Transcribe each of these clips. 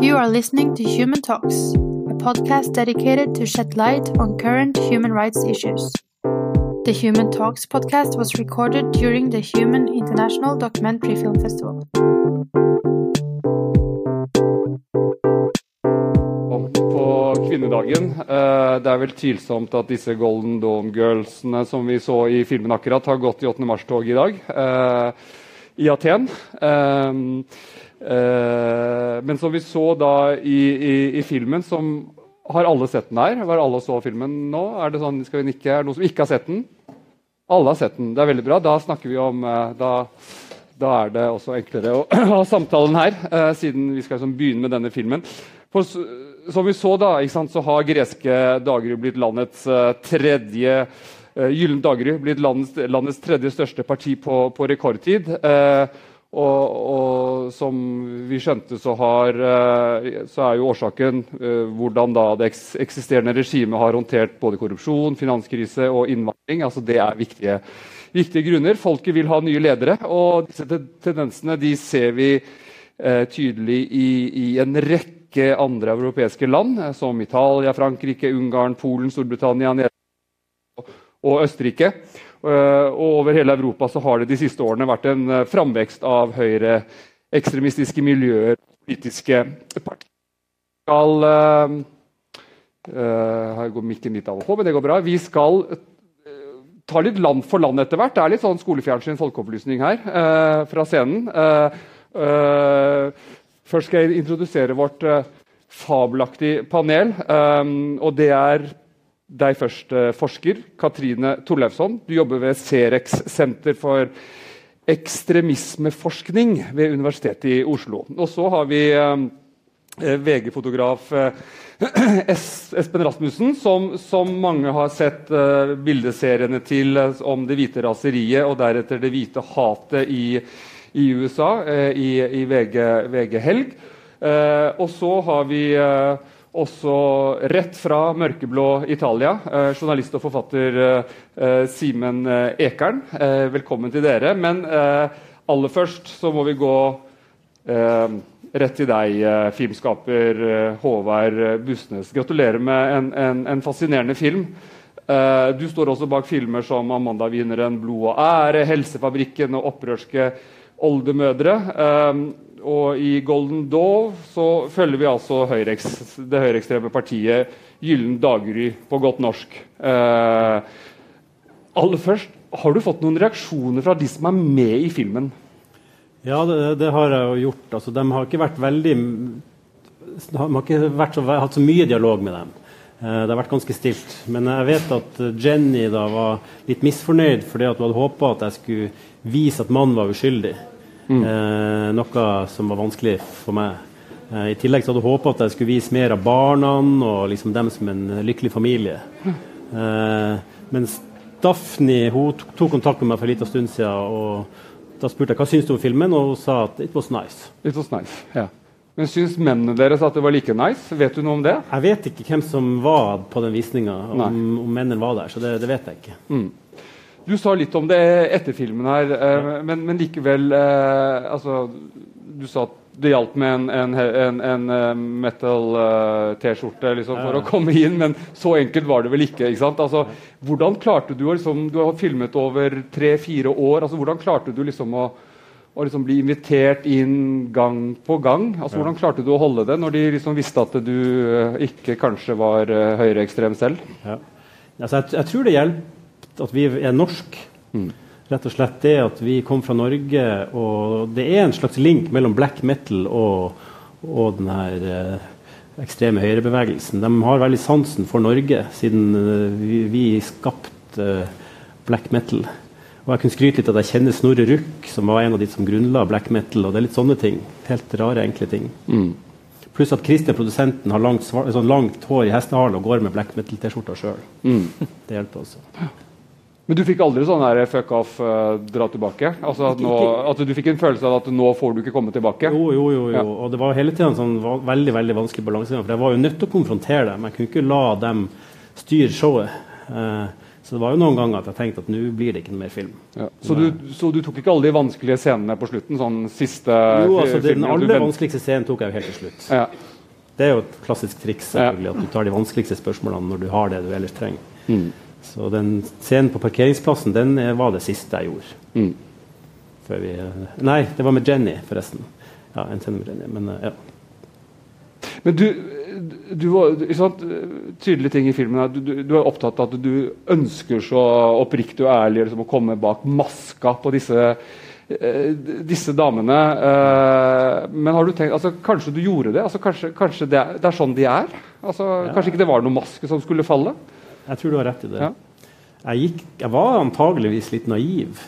You are listening to Human Talks, a podcast dedicated to shed light on current human rights issues. The Human Talks podcast was recorded during the Human International Documentary Film Festival. På kvinnedagen. Eh, Det er vel tvilsomt at disse Golden Dome Girlsene som vi så i filmen akkurat, har gått i 8. mars-toget i dag eh, i Aten. Eh, Men som vi så da i, i, i filmen, som Har alle sett den her? Var alle så filmen nå? Er det sånn, skal vi nikke? Er det noen som ikke har sett den? Alle har sett den. Det er veldig bra. Da snakker vi om eh, da, da er det også enklere å ha samtalen her, eh, siden vi skal liksom begynne med denne filmen. For som vi så, da, sant, så har greske daggry blitt landets tredje Gyllent Dagerud blitt landets, landets tredje største parti på, på rekordtid. Eh, og, og som vi skjønte, så, har, eh, så er jo årsaken eh, hvordan da det eksisterende regimet har håndtert både korrupsjon, finanskrise og innvandring. altså Det er viktige, viktige grunner. Folket vil ha nye ledere, og disse tendensene de ser vi eh, tydelig i, i en rekke andre europeiske land, eh, som Italia, Frankrike, Ungarn, Polen, Storbritannia, Nederland og Østerrike. Eh, og over hele Europa så har det de siste årene vært en uh, framvekst av høyreekstremistiske miljøer politiske partier. Skal, eh, eh, her går mikken litt av og på, men det går bra. Vi skal eh, ta litt land for land etter hvert. Det er litt sånn skolefjernsyn, folkeopplysning her eh, fra scenen. Eh, eh, først skal jeg introdusere vårt eh, fabelaktige panel. eh, og det er deg først, eh, forsker Katrine Torleifsson. Du jobber ved Cerex senter for ekstremismeforskning ved Universitetet i Oslo. Og så har vi eh, eh, VG-fotograf Espen Rasmussen, som, som mange har sett bildeseriene til om det hvite raseriet og deretter det hvite hatet i, i USA i, i VG, VG Helg. Og så har vi også rett fra mørkeblå Italia, eh, journalist og forfatter eh, eh, Simen eh, Ekern. Eh, velkommen til dere. Men eh, aller først så må vi gå rett til deg, filmskaper Håvard Busnes. Gratulerer med en, en, en fascinerende film. Du står også bak filmer som Amanda-vinneren 'Blod og ære', 'Helsefabrikken' og 'Opprørske oldemødre'. Eh, og i Golden Dove så følger vi altså høyreeks, det høyreekstreme partiet Gyllen daggry på godt norsk. Eh, aller først, har du fått noen reaksjoner fra de som er med i filmen? Ja, det, det har jeg jo gjort. Altså, de har ikke vært veldig De har ikke vært så, hatt så mye dialog med dem. Eh, det har vært ganske stilt. Men jeg vet at Jenny da var litt misfornøyd fordi at hun hadde håpa at jeg skulle vise at mannen var uskyldig. Eh, noe som var vanskelig for meg. Eh, I tillegg så hadde jeg håpa at jeg skulle vise mer av barna og liksom dem som en lykkelig familie. Eh, mens Daphne hun tok kontakt med meg for en liten stund siden. og da spurte jeg hva syns du om filmen, og hun sa at it was nice. It was nice, ja. Men syns mennene deres at det var like nice? Vet du noe om det? Jeg vet ikke hvem som var på den visninga, om, om mennene var der. så det, det vet jeg ikke. Mm. Du sa litt om det etter filmen her, eh, men, men likevel eh, altså, Du sa at det hjalp med en, en, en, en eh, metal-T-skjorte liksom, for å komme inn, men så enkelt var det vel ikke? ikke? Altså, hvordan klarte Du liksom, Du har filmet over tre-fire år. altså Hvordan klarte du liksom å, å liksom bli invitert inn gang på gang? altså Hvordan klarte du å holde det når de liksom visste at du ikke kanskje var uh, høyreekstrem selv? Ja. Altså, jeg, jeg tror det hjelper at vi er norsk. Rett og slett det at vi kom fra Norge, og det er en slags link mellom black metal og, og den her eh, ekstreme høyrebevegelsen. De har veldig sansen for Norge, siden eh, vi, vi skapte eh, black metal. Og jeg kunne skryte litt at jeg kjenner Snorre Ruck, som var en av de som grunnla black metal. og det er litt sånne ting. Helt rare, enkle ting. Pluss at Kristin produsenten, har langt, sånn langt hår i hestehalen og går med black metal-T-skjorta sjøl. Det hjelper også. Men du fikk aldri sånn der fuck off, uh, dra tilbake? Altså at, nå, at du fikk en følelse av at nå får du ikke komme tilbake? Jo, jo, jo. jo. Ja. Og det var hele tida en sånn veldig veldig vanskelig balansegang. For jeg var jo nødt til å konfrontere dem. Jeg kunne ikke la dem styre showet. Uh, Så det var jo noen ganger at jeg tenkte at nå blir det ikke noe mer film. Ja. Så, du, så, du, tok ikke alle de vanskelige scenene på slutten? sånn siste Jo, altså Den aller vanskeligste scenen tok jeg jo helt til slutt. Ja. Det er jo et klassisk triks selvfølgelig, at du tar de vanskeligste spørsmålene når du har det du ellers trenger. Mm. Så den scenen på parkeringsplassen den var det siste jeg gjorde. Mm. Vi, nei, det var med Jenny, forresten. Ja, en scene med Jenny. Men ja. Men du, du var, sant, Tydelige ting i filmen er du, du, du, er opptatt av at du ønsker så oppriktig og ærlig liksom, å komme bak maska på disse, eh, disse damene. Eh, men har du tenkt, altså, kanskje du gjorde det? Altså, kanskje, kanskje det, er, det, er, sånn de er? Altså, ja. Kanskje ikke det var noen maske som skulle falle? Jeg tror du har rett i det. Ja. Jeg, gikk, jeg, var antageligvis litt naiv.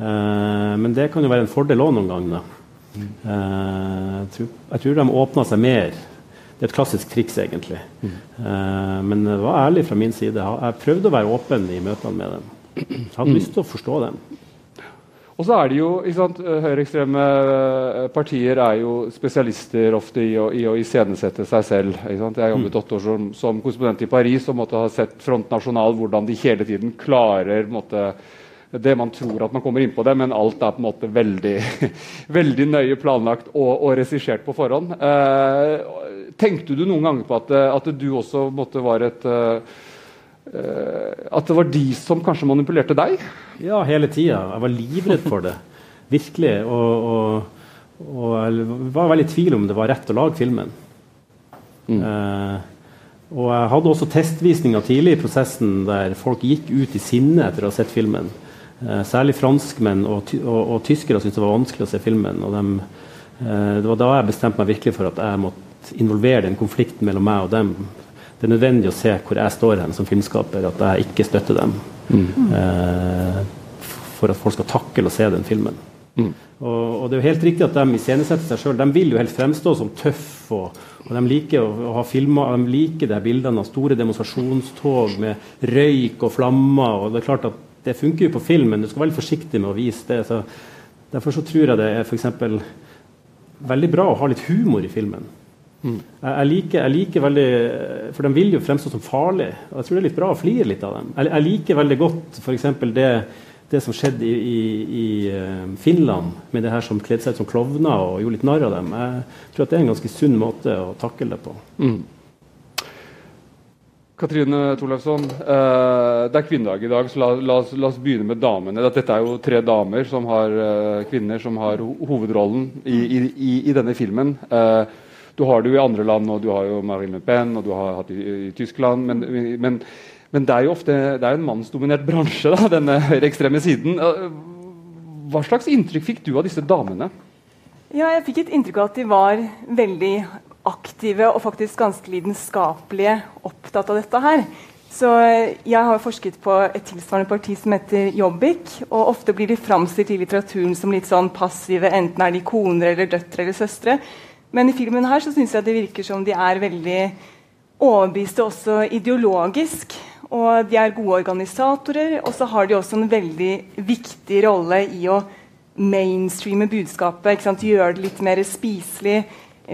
Uh, men det kan jo være en fordel òg noen ganger. Mm. jeg, tror, jeg tror de åpna seg mer det er et klassisk triks, egentlig. Mm. Uh, men det var ærlig fra min side. Jeg prøvde å være åpen i møtene med dem. Jeg hadde mm. lyst til å forstå dem. Og så er det jo, Høyreekstreme eh, partier er jo spesialister ofte i å, i å iscenesette seg selv. Jeg har jobbet mm. åtte år som, som korrespondent i Paris og måtte ha sett Front National hvordan de hele tiden klarer måtte, det man tror at man kommer inn på det, men alt er på en måte veldig, veldig nøye planlagt og, og regissert på forhånd. Eh, tenkte du noen ganger på at, at du også måtte være et eh, At det var de som kanskje manipulerte deg? Ja, hele tida. Jeg var livredd for det. Virkelig. Og, og, og, jeg var veldig i tvil om det var rett å lage filmen. Mm. Eh, og jeg hadde også testvisninger tidlig i prosessen der folk gikk ut i sinne etter å ha sett filmen. Eh, særlig franskmenn og, og, og tyskere syntes det var vanskelig å se filmen. og dem, eh, Det var da jeg bestemte meg virkelig for at jeg måtte involvere den konflikten mellom meg og dem. Det er nødvendig å se hvor jeg står hen som filmskaper, at jeg ikke støtter dem. Mm. Eh, for at folk skal takle å se den filmen. Mm. Og, og, det er jo helt riktig at De iscenesetter seg sjøl. De vil jo helst fremstå som tøffe. Og, og, de liker å, å ha filmer, de liker de bildene av store demonstrasjonstog med røyk og flammer. og det er klart at det funker jo på film, men du skal være veldig forsiktig med å vise det. Så derfor så tror jeg det er for eksempel, veldig bra å ha litt humor i filmen. Mm. Jeg, liker, jeg, liker, veldig For de vil jo fremstå som farlige. Og jeg tror det er litt bra å flire litt av dem. Jeg, jeg liker veldig godt f.eks. Det, det som skjedde i, i, i, eh, Finland, med det her som kledde seg ut som klovner og gjorde litt narr av dem. Jeg tror at det er en ganske sunn måte å takle det på. Mm. Katrine Torleifsson, eh, det er kvinnedag i dag, så la, la, oss, la, oss, begynne med damene. Dette er jo tre damer som har, eh, kvinner som har hovedrollen i, i denne filmen. Eh, du har det jo i andre land, og du har jo Marine Le Pen, og du har hatt det i, i Tyskland. Men, men, men, det er jo ofte det er en mannsdominert bransje, da, denne høyreekstreme siden. Hva slags inntrykk fikk du av disse damene? Ja, jeg fikk et inntrykk av at de var veldig aktive og faktisk ganske lidenskapelige opptatt av dette her. Så jeg har forsket på et tilsvarende parti som heter Jobbik. og Ofte blir de framstilt i litteraturen som litt sånn passive, enten er de koner eller døtre eller søstre. Men i filmen her så syns jeg det virker som de er veldig overbeviste også ideologisk. Og de er gode organisatorer, og så har de også en veldig viktig rolle i å mainstreame budskapet. Gjøre det litt mer spiselig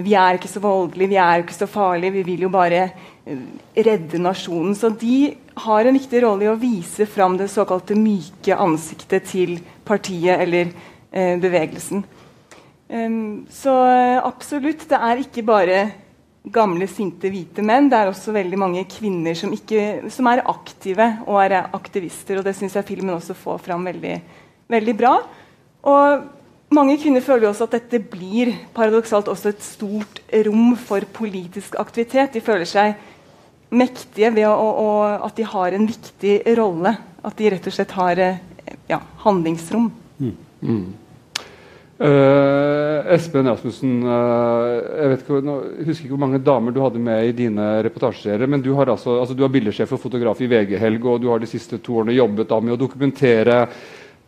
vi er ikke så voldelige, vi er ikke så farlige, vi vil jo bare eh, redde nasjonen. Så de har en viktig rolle i å vise fram det såkalte myke ansiktet til partiet eller eh, bevegelsen. Um, så eh, absolutt, det er ikke bare gamle, sinte, hvite menn. Det er også veldig mange kvinner som, ikke, som er aktive og er aktivister. Og det syns jeg filmen også får fram veldig, veldig bra. Og mange kvinner føler også at dette blir paradoksalt også et stort rom for politisk aktivitet. De føler seg mektige ved å, å, at de har en viktig rolle. At de rett og slett har eh, ja, handlingsrom. Mm. Mm. Uh, Espen Rasmussen, uh, jeg, ikke, nå, husker ikke hvor mange damer du hadde med i dine reportasjeserier. Men du har, altså, altså, du er bildesjef og fotograf i VG-helg, og du har de siste to årene jobbet da med å dokumentere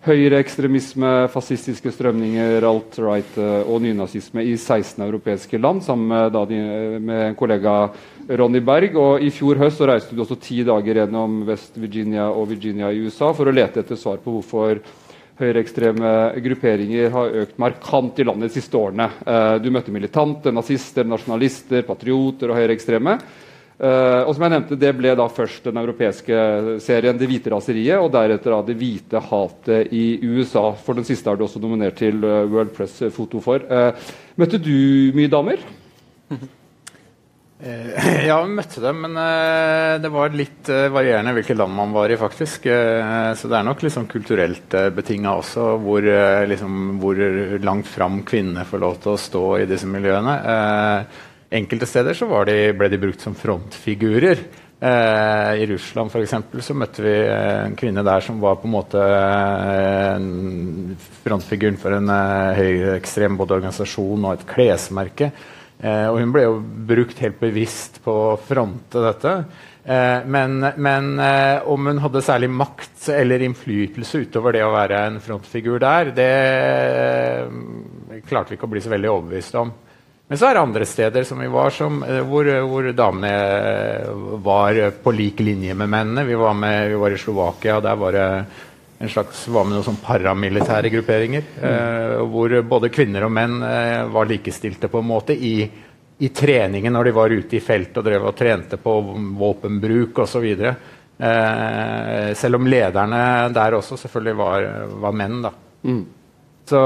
høyreekstremisme, fascistiske strømninger, alt-right uh, og nynazisme i 16 europeiske land sammen med, da, med en kollega Ronny Berg. Og I fjor høst så reiste du også ti dager gjennom West Virginia og Virginia i USA for å lete etter svar på hvorfor høyreekstreme grupperinger har økt markant i landet de siste årene. Eh, du møtte militante, nazister, nasjonalister, patrioter og høyreekstreme. Uh, og som jeg nevnte, Det ble da først den europeiske serien 'Det hvite raseriet', og deretter da 'Det hvite hatet' i USA. For den siste har du også nominert til uh, World Press Foto for. Møtte du mye damer? ja, vi møtte dem, men det var litt varierende hvilke land man var i, faktisk. så det er nok liksom kulturelt betinga også, hvor, liksom, hvor, langt fram kvinnene får lov til å stå i disse miljøene. Enkelte steder så de, ble de brukt som frontfigurer. Eh, I Russland for eksempel, så møtte vi en kvinne der som var på en måte eh, frontfiguren for en eh, høyreekstrem både organisasjon og et klesmerke. Eh, og hun ble jo brukt helt bevisst på å fronte dette. Eh, men, men eh, om hun hadde særlig makt eller innflytelse utover det å være en frontfigur der, det eh, klarte vi ikke å bli så veldig overbevist om. Men så er det andre steder som vi var som, eh, hvor, hvor, damene eh, var på lik linje med mennene. Vi var, med, vi var i Slovakia, der var det en slags, var med noen sånn paramilitære grupperinger. Eh, hvor både kvinner og menn eh, var likestilte på en måte i, i, treningen når de var ute i felt og drev og trente på våpenbruk osv. Eh, selv om lederne der også selvfølgelig var, var menn. da. Mm. Så,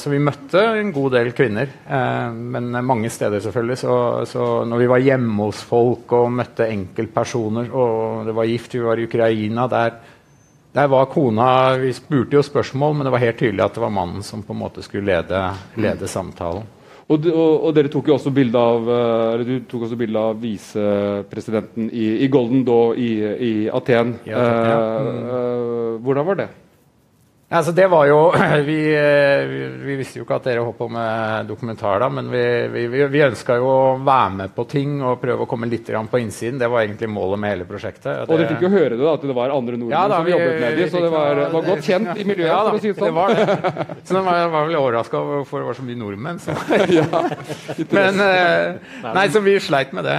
så, vi møtte en god del kvinner, eh, men mange steder selvfølgelig. Så, så, når vi var hjemme hos folk og møtte enkeltpersoner, og det var gift, vi var i Ukraina der, der var kona Vi spurte jo spørsmål, men det var helt tydelig at det var mannen som på en måte skulle lede, lede samtalen. Og, og, og, dere tok jo også bilde av eller du tok også bilde av visepresidenten i, i Golden da i, i Aten. Ja, ja. Mm. Uh, hvordan var det? Altså, det var jo, vi, vi, vi, visste jo ikke at dere holdt på med dokumentar, da, men vi, vi, vi ønska jo å være med på ting og prøve å komme litt på innsiden. Det var egentlig målet med hele prosjektet. Og, dere fikk jo høre det, da, at det var andre nordmenn ja, da, som jobbet med dem, så det var, var, godt kjent i miljøet. Ja, da, for å si det sånn. Det var det. Så de var, var vel overraska for det var så mye nordmenn. Så. ja, men eh, Nei, så vi sleit med det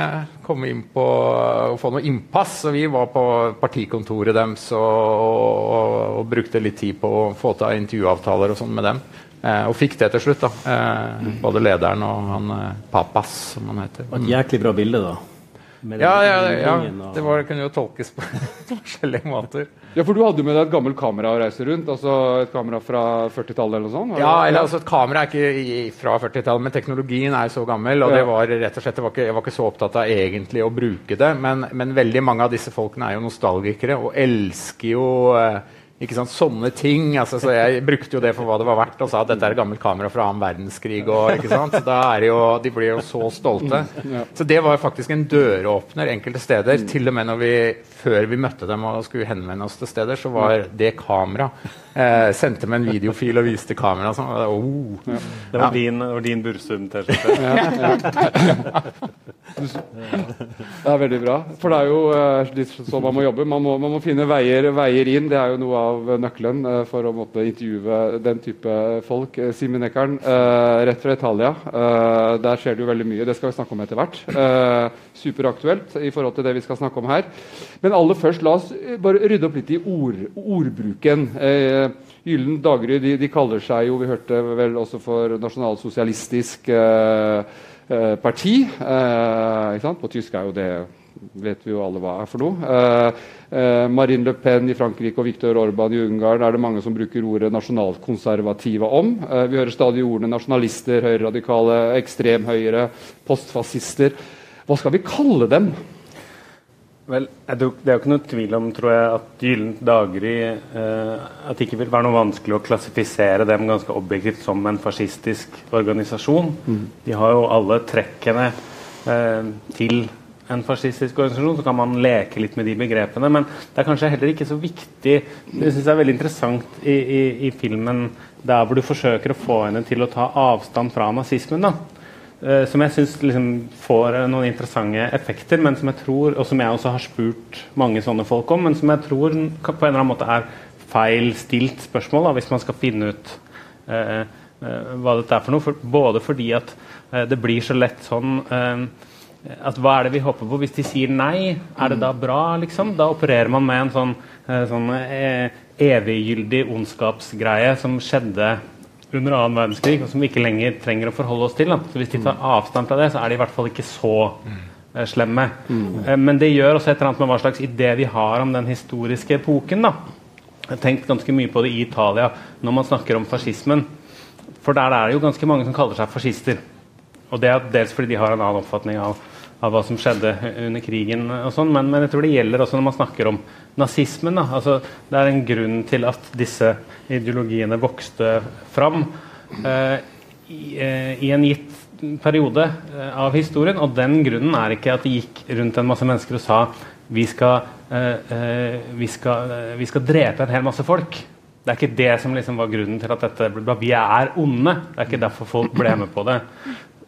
komme inn på å få noe innpass. Så vi var på partikontoret deres og, og, og, brukte litt tid på å få til intervjuavtaler og sånn med dem. Eh, og fikk det til slutt. da. Eh, både lederen og han eh, Papas, som han heter. Et jæklig bra bilde, da. Ja, ja, ja, det var, kunne jo tolkes på forskjellige måter. Ja, For du hadde jo med deg et gammelt kamera å reise rundt? altså Et kamera fra 40-tallet eller noe sånt? Ja, eller altså et kamera er ikke fra 40-tallet, men teknologien er så gammel. Og det var rett og slett, jeg var ikke, jeg var ikke så opptatt av egentlig å bruke det. Men, men, veldig mange av disse folkene er jo nostalgikere og elsker jo eh, ikke sant, Sånne ting. Altså, så jeg brukte jo det for hva det var verdt, og sa at dette er et gammelt kamera fra annen verdenskrig. Og, ikke sant? Så da er jo, De blir jo så stolte. Så det var faktisk en døråpner enkelte steder. Til og med når vi, før vi møtte dem og skulle henvende oss til steder, så var det kamera. Eh, sendte meg en videofil og viste kamera. Sånn, oh. ja. Det var ja. din, din Bursum-T-skjorte. ja, det er veldig bra. For det er jo uh, litt sånn man må jobbe. Man må, man må finne veier, veier, inn. Det er jo noe av nøkkelen uh, for å måtte intervjue den type folk. Uh, Simen Eckern, uh, rett fra Italia. der skjer det jo veldig mye. Det skal vi snakke om etter hvert. superaktuelt i forhold til det vi skal snakke om her. Men aller først, la oss bare rydde opp litt i ord, ordbruken. Gyllen Dagerud de, de, kaller seg jo, vi hørte vel også for nasjonalsosialistisk parti. På tysk er jo det vet vi jo alle hva er for noe. Eh, eh, Marine Le Pen i Frankrike og Viktor Orban i Ungarn er det mange som bruker ordet nasjonalkonservative om. Eh, vi hører stadig ordene nasjonalister, høyreradikale, ekstremhøyre, postfascister. Hva skal vi kalle dem? Vel, Det er jo ikke noe tvil om tror jeg, at Gyllent daggry eh, At det ikke vil være noe vanskelig å klassifisere dem ganske objektivt som en fascistisk organisasjon. Mm. De har jo alle trekkene eh, til en fascistisk organisasjon, så kan man leke litt med de begrepene. Men det er kanskje heller ikke så viktig Det synes jeg er veldig interessant i, i, i, filmen der hvor du forsøker å få henne til å ta avstand fra nazismen. da. Uh, som jeg syns liksom får uh, noen interessante effekter, men som jeg tror, og som jeg også har spurt mange sånne folk om, men som jeg tror på en eller annen måte er feil stilt spørsmål, da, hvis man skal finne ut eh, hva dette er for noe. For, både fordi at det blir så lett sånn at hva er det vi håper på? Hvis de sier nei, er det da bra? liksom? Da opererer man med en sånn, eh, sånn eh, eviggyldig ondskapsgreie som skjedde under annen verdenskrig, og som vi ikke lenger trenger å forholde oss til. Da. Så Hvis de tar avstand fra det, så er de i hvert fall ikke så eh, slemme. Eh, men det gjør også et eller annet med hva slags idé vi har om den historiske epoken. da. Jeg har tenkt ganske mye på det i Italia når man snakker om fascismen. For der er det jo ganske mange som kaller seg fascister. Og det er dels fordi de har en annen oppfatning av, av hva som skjedde under krigen. og sånn, men, men, jeg tror det gjelder også når man snakker om nazismen. Da. Altså, det er en grunn til at disse ideologiene vokste fram eh, i, eh, i, en gitt periode eh, av historien. Og den grunnen er ikke at det gikk rundt en masse mennesker og sa vi skal, eh, eh, vi skal, vi skal drepe en hel masse folk. Det er ikke det som liksom var grunnen til at dette ble. Vi er onde. Det er ikke derfor folk ble med på det.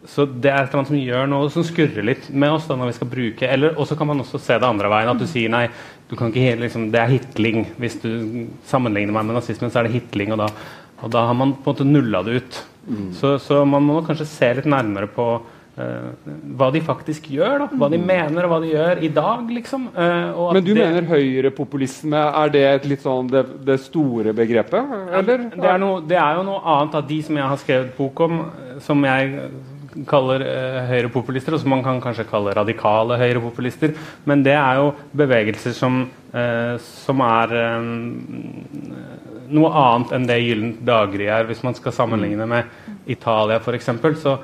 Så det er annet som gjør noe som skurrer litt med oss da når vi skal bruke eller Og så kan man også se det andre veien. At du sier nei, du kan ikke liksom, det er hitling. Hvis du sammenligner meg med nazismen, så er det hitling. Og da, og da har man på en måte nulla det ut. Mm. Så, så, man må kanskje se litt nærmere på Uh, hva de faktisk gjør, da. hva de mm. mener og hva de gjør i dag. liksom. Uh, Men du det, mener høyrepopulisme, er det et litt sånn det, det store begrepet? eller? Det er, noe, det er, jo noe annet av de som jeg har skrevet bok om, som jeg kaller uh, høyrepopulister, og som man kan kanskje kalle radikale høyrepopulister. Men det er jo bevegelser som, som er noe annet enn det Gyllent daggry er, hvis man skal sammenligne med Italia f.eks. Så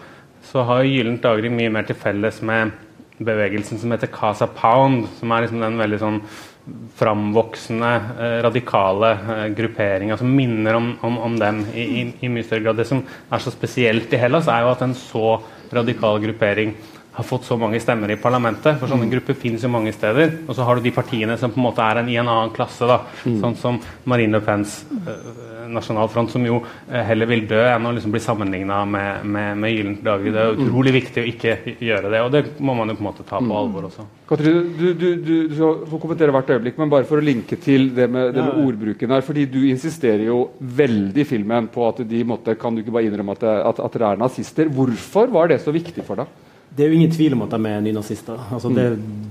så har Gyllent daggry mye mer til felles med bevegelsen som heter Casa Pound, som er liksom den veldig sånn framvoksende, eh, radikale grupperinger grupperinga som minner om, om, om dem i, i, i, mye større grad. Det som er så spesielt i Hellas, er jo at en så radikal gruppering har fått så mange stemmer i parlamentet. For sånne mm. grupper finnes jo mange steder. Og så har du de partiene som på en måte er en, i en annen klasse. da, mm. Sånn som Marine Le Pens uh, nasjonalfront, som jo uh, heller vil dø enn å liksom bli sammenligna med, med, med Gyllent daggry. Det er mm. utrolig viktig å ikke gjøre det, og det må man jo på en måte ta på mm. alvor også. Katrine, du, du, du, du får kommentere hvert øyeblikk, men bare for å linke til det med, det med ordbruken her. fordi du insisterer jo veldig i filmen på at de måtte, kan du ikke bare innrømme at, at, at dere er nazister. Hvorfor var det så viktig for deg? Det er jo ingen tvil om at de er nynazister. Altså det,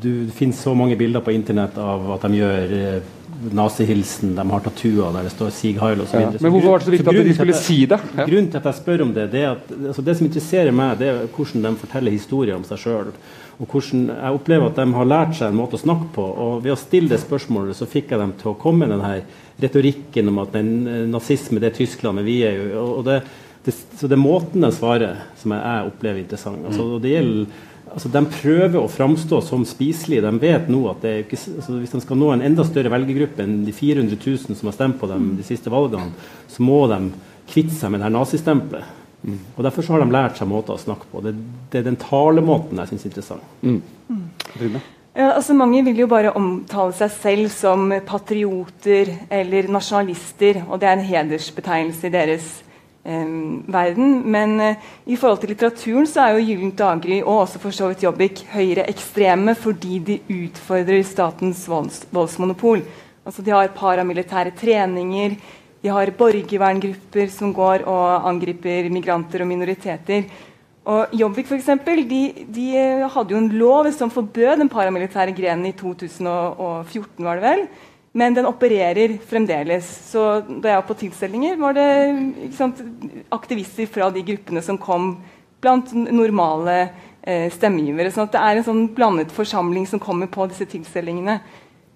du, det finnes så mange bilder på internett av at de gjør eh, nazihilsen, de har tattooer der det står 'Sieg Heil' osv. Ja. Men hvorfor var det så viktig at de skulle si det? Ja. Grunnen til at jeg spør om det, det er at altså det som interesserer meg, det er hvordan de forteller historier om seg sjøl. Og hvordan jeg opplever at de har lært seg en måte å snakke på. Og ved å stille det spørsmålet, så fikk jeg dem til å komme med denne retorikken om at den, eh, nazisme det er Tyskland, men vi er jo og det det, så det er måten de svarer som jeg, jeg opplever interessant. Altså, og det gjelder, altså, de prøver å framstå som spiselige. De vet nå at ikke, altså, hvis de skal nå en enda større velgergruppe enn de 400 000 som har stemt på dem de siste valgene, så må de kvitte seg med det her nazistempelet. Mm. Og Derfor så har de lært seg måter å snakke på. Det, det er den talemåten jeg syns er interessant. Mm. Mm. Ja, altså Mange vil jo bare omtale seg selv som patrioter eller nasjonalister. og Det er en hedersbetegnelse i deres verden. Men uh, i forhold til litteraturen så er jo Gyllent daggry og også for så vidt Jobbik høyreekstreme fordi de utfordrer statens volds voldsmonopol. Altså De har paramilitære treninger, de har borgerverngrupper som går og angriper migranter og minoriteter. Og Jobbik for eksempel, de, de hadde jo en lov som forbød den paramilitære grenen i 2014. var det vel, men den opererer fremdeles. Så da jeg var på tilstelninger, var det sant, aktivister fra de gruppene som kom blant normale eh, stemmegivere. Så det er en sånn blandet forsamling som kommer på disse tilstelningene.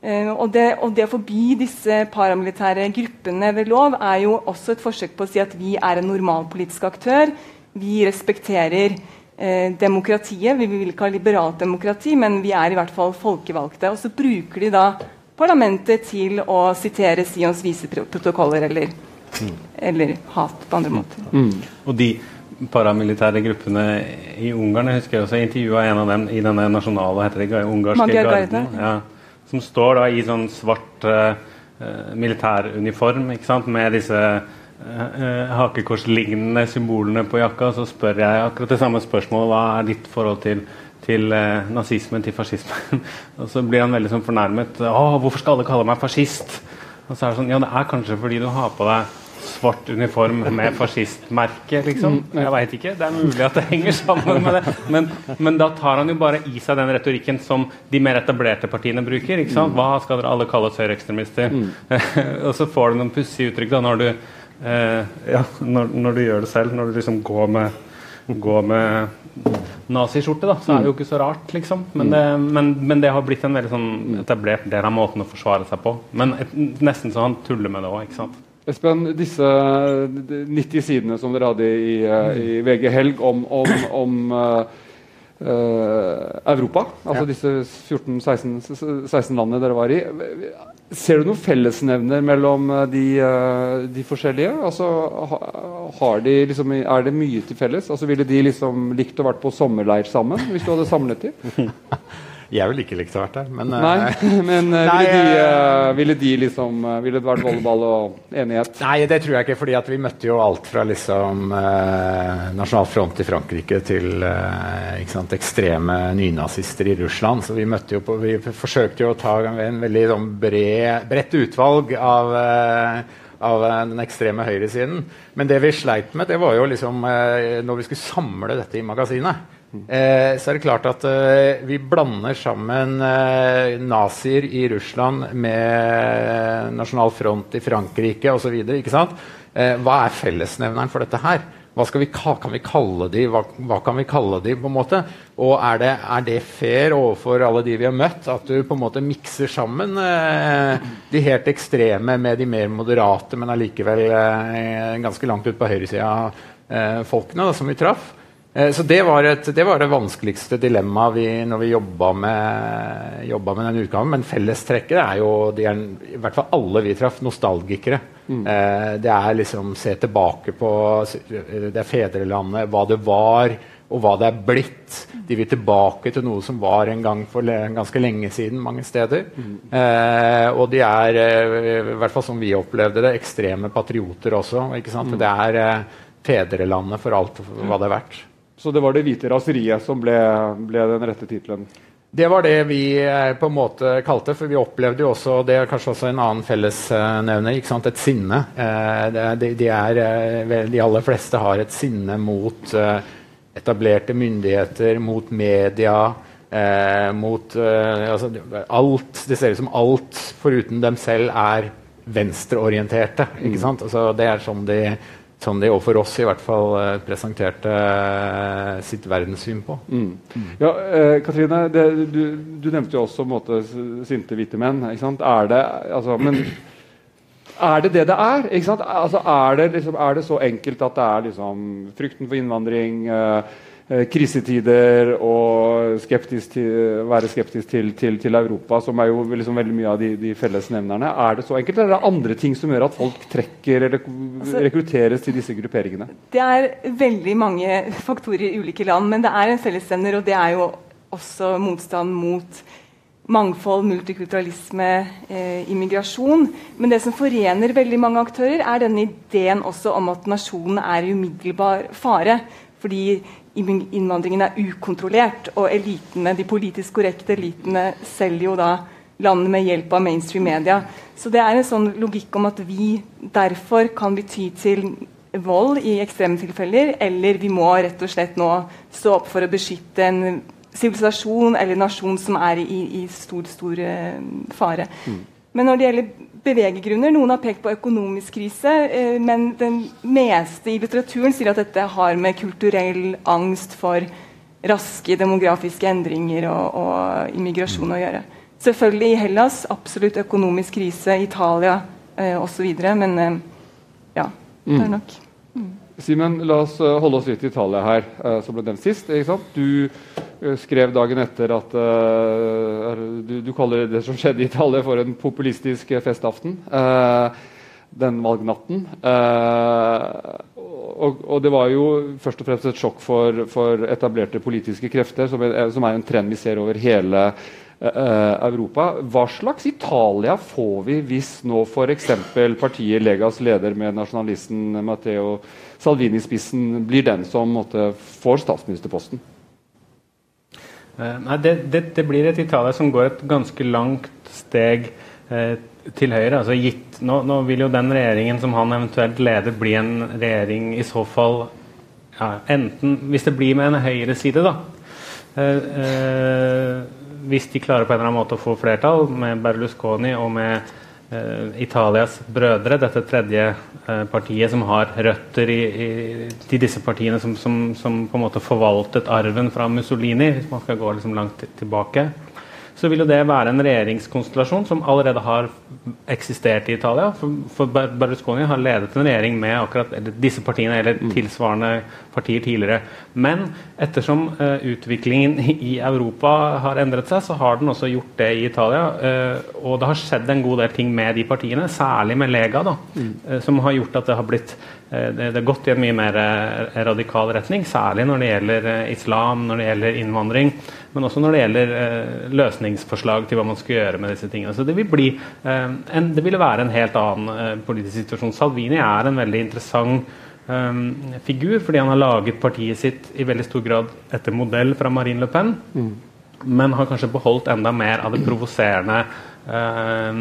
Eh, og, det, og, det, å forby disse paramilitære gruppene ved lov er jo også et forsøk på å si at vi er en normal politisk aktør. Vi respekterer eh, demokratiet. Vi vil ikke ha liberalt demokrati, men vi er i hvert fall folkevalgte. Og så bruker de da parlamentet til å sitere Sions viseprotokoller eller, mm. eller hat på andre måter. Mm. Og de paramilitære gruppene i Ungarn Jeg husker jeg også intervjua en av dem i denne nasjonale heter det, ungarske garden. Ja, som står da i sånn svart uh, militæruniform med disse uh, hakekorslignende symbolene på jakka. Så spør jeg akkurat det samme spørsmålet. Hva er ditt forhold til til eh, nazismen, til fascismen. og så blir han veldig sånn fornærmet. 'Å, hvorfor skal alle kalle meg fascist?' Og så er det sånn Ja, det er kanskje fordi du har på deg svart uniform med fascistmerke, liksom. Mm, Jeg veit ikke. Det er mulig at det henger sammen med det. Men, men, da tar han jo bare i seg den retorikken som de mer etablerte partiene bruker. ikke sant? Mm. Hva skal dere alle kalle oss høyreekstremister? Mm. og så får du noen pussige uttrykk da når du, eh, ja, når, når, du gjør det selv. Når du liksom går med, går med naziskjorte, da, så er det jo ikke så rart, liksom. Men det, men, men det har blitt en veldig sånn etablert del av måten å forsvare seg på. Men et, nesten så han tuller med det òg, ikke sant. Espen, disse 90 sidene som dere hadde i, eh, i VG Helg om, om, om uh, Europa, altså Ja. disse 14-16 16 landene dere var i. Ser du noen fellesnevner mellom eh, de, eh, de forskjellige? Altså, de liksom, er det mye til felles? Altså, ville de liksom likt å vært på sommerleir sammen hvis du hadde samlet dem? Jeg ville ikke likt å vært der, men eh, Nei, men eh, Nei, ville, de, eh, eh, ville de liksom eh, Ville det vært volleyball og enighet? Nei, det tror jeg ikke, fordi at vi møtte jo alt fra liksom uh, Nasjonal Front i Frankrike til uh, sant, ekstreme nynazister i Russland. Så vi møtte jo på Vi forsøkte jo å ta en veldig sånn bred, bredt utvalg av eh, av eh, den ekstreme høyresiden. Men det vi sleit med, det var jo liksom eh, når vi skulle samle dette i magasinet. Eh, så er det klart at eh, vi blander sammen eh, nazier i Russland med Nasjonal Front i Frankrike osv. Eh, hva er fellesnevneren for dette her? Hva vi, ka- kan vi kalle de? Hva, hva kan vi kalle de? på en måte? Og er det, er det fair overfor alle de vi har møtt, at du på en måte mikser sammen eh, de helt ekstreme med de mer moderate, men allikevel eh, ganske langt ut på høyresida eh, folkene da, som vi traff? Eh, Så det var, et, det var det vanskeligste dilemmaet vi, når vi jobba med, jobba med den utgaven. Men fellestrekket er jo de er, i hvert fall alle vi traff, nostalgikere. Eh, det er liksom se tilbake på Det er fedrelandet, hva det var, og hva det er blitt. De vil tilbake til noe som var en gang for ganske lenge siden mange steder. Eh, og de er, eh, i hvert fall som vi opplevde det, ekstreme patrioter også. Ikke sant? Det er eh, fedrelandet for alt hva det er verdt. Så det var det hvite raseriet som ble, ble den rette tittelen. Det var det vi eh, på en måte kalte, for vi opplevde jo også Det er kanskje også en annen fellesnevner. ikke sant, Et sinne. Eh, de, de, er, eh, de aller fleste har et sinne mot etablerte myndigheter, mot media. Mot altså, alt Det ser ut som alt foruten dem selv er venstreorienterte. ikke sant, altså, Det er sånn de sånn de overfor oss i hvert fall eh, presenterte eh, sitt verdenssyn på. Ja, eh, Katrine, det, du, du nevnte jo også måte, sinte hvite menn. Er det, altså, men er det det det er? Altså, er, det liksom, er det så enkelt at det er liksom, frykten for innvandring, eh, krisetider og skeptisk til, være skeptisk til, til, til Europa, som er jo liksom veldig mye av de, de fellesnevnerne. Er det så enkelt, eller er det andre ting som gjør at folk trekker eller Altså- rekrutteres til disse grupperingene? Det er veldig mange faktorer i ulike land, men det er en fellesnevner, og det er jo også motstand mot mangfold, multikulturalisme, eh, immigrasjon. Men det som forener veldig mange aktører, er denne ideen også om at nasjonen er i umiddelbar fare. Fordi innvandringen er ukontrollert, og elitene, de politisk korrekte elitene selger jo da landet med hjelp av mainstream media. Så det er en sånn logikk om at vi derfor kan bety til vold i ekstreme tilfeller, eller vi må rett og slett nå stå opp for å beskytte en sivilisasjon eller nasjon som er i, i stor, stor fare. fare. Men når det gjelder beveggrunner Noen har pekt på økonomisk krise, eh, men den meste i litteraturen sier at dette har med kulturell angst for raske demografiske endringer og, og immigrasjon å gjøre. Selvfølgelig i Hellas absolutt økonomisk krise, Italia eh, osv. Men eh, ja, det er nok. Simen, la oss eh, holde oss litt i Italia her, eh, som ble nevnt sist. ikke sant? Du eh, skrev dagen etter at er- du, du kaller det som skjedde i Italia, for en populistisk festaften. Uh, den valgnatten. Uh, og, og det var jo først og fremst et sjokk for, for etablerte politiske krefter, som er, som er en trend vi ser over hele Europa. Hva slags Italia får vi hvis nå f.eks. partiet Legas leder med nasjonalisten Matteo Salvini i spissen blir den som måtte, får statsministerposten? Eh, nei, det, det, det blir et Italia som går et ganske langt steg eh, til høyre. Altså gitt, nå, nå vil jo den regjeringen som han eventuelt leder, bli en regjering i så fall ja, enten Hvis det blir med en høyreside, da. Eh, eh, hvis de klarer på en eller annen måte å få flertall med Berlusconi og med Italias brødre, dette tredje eh, partiet som har røtter i, i, til disse partiene som, som, som, på en måte forvaltet arven fra Mussolini, hvis man skal gå liksom langt tilbake så vil jo det være en regjeringskonstellasjon som allerede har eksistert i Italia. For, Berlusconi har ledet en regjering med akkurat disse partiene eller mm. tilsvarende partier tidligere. Men ettersom uh, utviklingen i Europa har endret seg, så har den også gjort det i Italia. Uh, og det har skjedd en god del ting med de partiene, særlig med Lega, da, mm. uh, som har gjort at det har blitt det, det har gått i en mye mer radikal retning, særlig når det gjelder islam, når det gjelder innvandring men også når det gjelder eh, løsningsforslag til hva man skal gjøre med disse tingene. Så det vil bli eh, en, det ville være en helt annen eh, politisk situasjon. Salvini er en veldig interessant eh, figur, fordi han har laget partiet sitt i veldig stor grad etter modell fra Marine Le Pen, mm. men har kanskje beholdt enda mer av det provoserende Uh,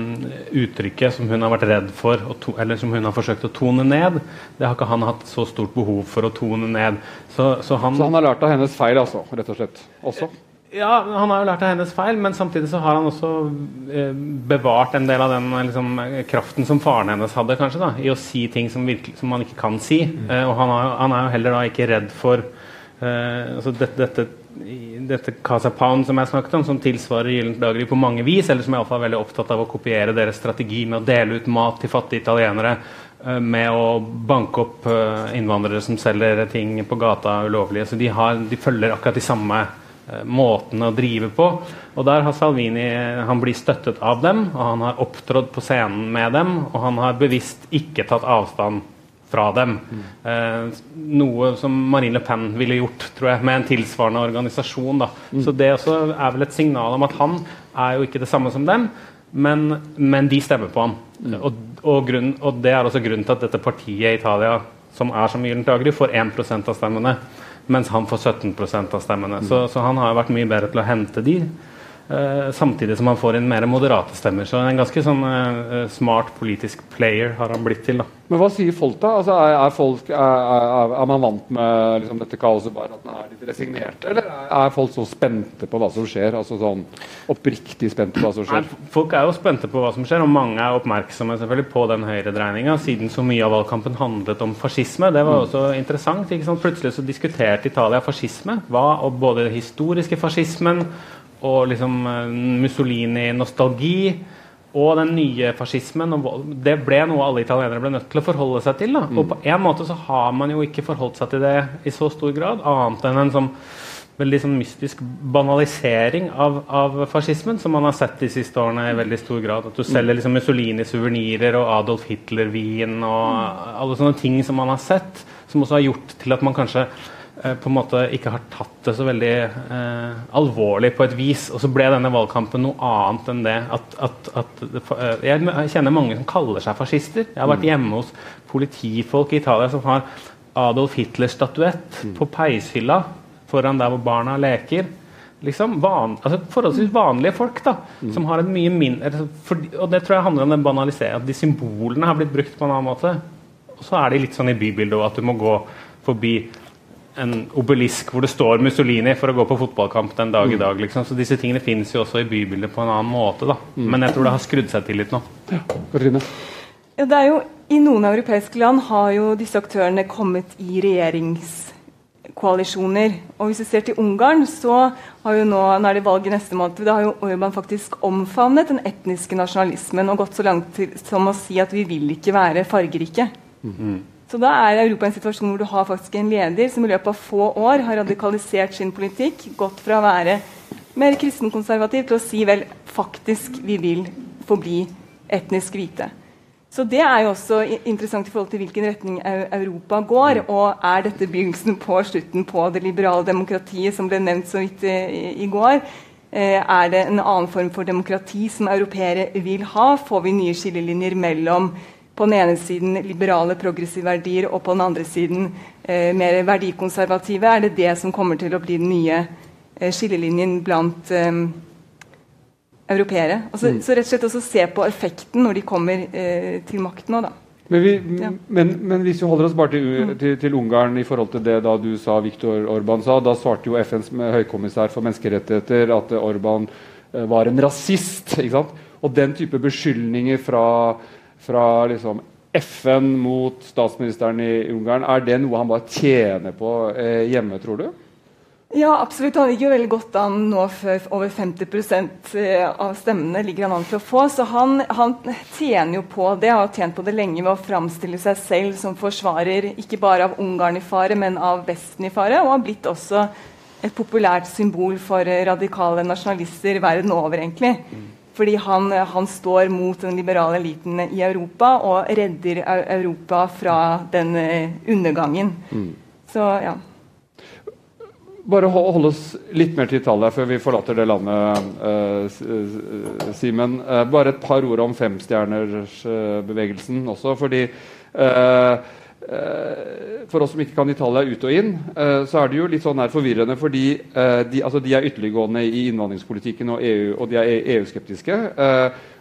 uttrykket som hun har vært redd for, to, eller som hun har forsøkt å tone ned, det har ikke han hatt så stort behov for å tone ned. Så, så, han, så han, har lært av hennes feil, altså, rett og slett? Også? Ja, Han har jo lært av hennes feil, men samtidig så har han også eh, bevart en del av den liksom, kraften som faren hennes hadde, kanskje, da, i å si ting som, virkelig, som man ikke kan si. Mm. Eh, og han, har, han, er jo heller da ikke redd for eh, altså dette, dette, dette Casa Pound som jeg snakket om, som tilsvarer Gyllent daggry på mange vis, eller som er iallfall veldig opptatt av å kopiere deres strategi med å dele ut mat til fattige italienere eh, med å banke opp eh, innvandrere som selger ting på gata ulovlig. Så de, har, de følger akkurat de samme Eh, måten å drive på. Og der har Salvini han blir støttet av dem, og han har opptrådt på scenen med dem, og han har bevisst ikke tatt avstand fra dem. Mm. Eh, noe som Marine Le Pen ville gjort tror jeg, med en tilsvarende organisasjon. Mm. Så det også er vel et signal om at han er jo ikke det samme som dem, men, men de stemmer på ham. Mm. Og, og, grunn, og, det er også grunnen til at dette partiet i Italia, som er som Gyllent Agri, får 1% av stemmene mens han får 17% av stemmene. Mm. Så, så, han har vært mye bedre til å hente de. Uh, samtidig som han får inn mer moderate stemmer. Så en ganske sånn uh, smart politisk player har han blitt til. da. Men hva sier folk, da? Altså, er, er, folk, er, er, man vant med liksom, dette kaoset, bare at man er litt resignert? Eller er folk så spente på hva som skjer? Altså sånn oppriktig spente på hva som skjer? Nei, folk er jo spente på hva som skjer, og mange er oppmerksomme selvfølgelig på den høyredreininga, siden så mye av valgkampen handlet om fascisme. Det var mm. også interessant. Plutselig så diskuterte Italia fascisme, hva, og både den historiske fascismen og liksom eh, Mussolini-nostalgi og den nye fascismen. det ble noe alle italienere ble nødt til å forholde seg til. Mm. Og på en måte så har man jo ikke forholdt seg til det i så stor grad, annet enn en sånn veldig sånn mystisk banalisering av, av, fascismen, som man har sett de siste årene i veldig stor grad. At du selger liksom Mussolini-suvenirer og Adolf Hitler-vin og alle sånne ting som man har sett, som også har gjort til at man kanskje på en måte ikke har tatt det så veldig eh, alvorlig på et vis. Og så ble denne valgkampen noe annet enn det. At, at, at eh, jeg kjenner mange som kaller seg fascister. Jeg har vært mm. hjemme hos politifolk i Italia som har Adolf Hitlers statuett mm. på peishylla foran der hvor barna leker. Liksom van, altså Forholdsvis vanlige folk da, mm. som har et mye mindre for, Og det tror jeg handler om den banaliseringen. At de symbolene har blitt brukt på en annen måte. Og så er de litt sånn i bybildet at du må gå forbi en obelisk hvor det står Mussolini for å gå på fotballkamp den dag i dag. Liksom. Så disse tingene finnes jo også i bybildet på en annen måte. Da. Mm. Men jeg tror det har skrudd seg til litt nå. Ja, ja, det er jo, I noen europeiske land har jo disse aktørene kommet i regjeringskoalisjoner. Og hvis vi ser til Ungarn, så har jo nå, nå er det valg i neste måned, da har jo Orban faktisk omfavnet den etniske nasjonalismen og gått så langt til, som å si at vi vil ikke være fargerike. Mm. Så da er Europa i en situasjon hvor du har faktisk en leder som i løpet av få år har radikalisert sin politikk, gått fra å være mer kristenkonservativ til å si vel, faktisk vi vil forbli etnisk hvite. Så det er jo også interessant i forhold til hvilken retning Europa går. Og er dette begynnelsen på slutten på det liberale demokratiet som ble nevnt så vidt i, i går? Eh, er det en annen form for demokrati som europeere vil ha? Får vi nye skillelinjer mellom på den ene siden liberale, progressive verdier, og på den andre siden eh, mer verdikonservative, er det det som kommer til å bli den nye eh, skillelinjen blant eh, europeere. Altså, mm. Så rett og slett også se på effekten når de kommer eh, til makten òg, da. Men, vi, ja. men, men, hvis vi holder oss bare til, mm. til, til, Ungarn i forhold til det da du sa Viktor Orban sa, da svarte jo FNs høykommissær for menneskerettigheter at Orban eh, var en rasist. ikke sant? og den type beskyldninger fra, fra liksom FN mot statsministeren i Ungarn, er det noe han bare tjener på eh, hjemme, tror du? Ja, absolutt. Han ligger jo veldig godt an nå før over 50 eh, av stemmene ligger han an til å få. Så han, han, tjener jo på det, har tjent på det lenge ved å framstille seg selv som forsvarer ikke bare av Ungarn i fare, men av Vesten i fare, og har blitt også et populært symbol for radikale nasjonalister verden over, egentlig. Fordi han, han står mot den liberale eliten i Europa og redder Europa fra den eh, undergangen. Mm. Så ja bare hold oss litt mer til Italia før vi forlater det landet, uh, Simen. Uh, bare et par ord om femstjernersbevegelsen uh, også. fordi for oss som ikke kan Italia ut og inn, så er det jo litt sånn her forvirrende. fordi de, altså de, er ytterliggående i innvandringspolitikken, og, EU, og de er EU-skeptiske.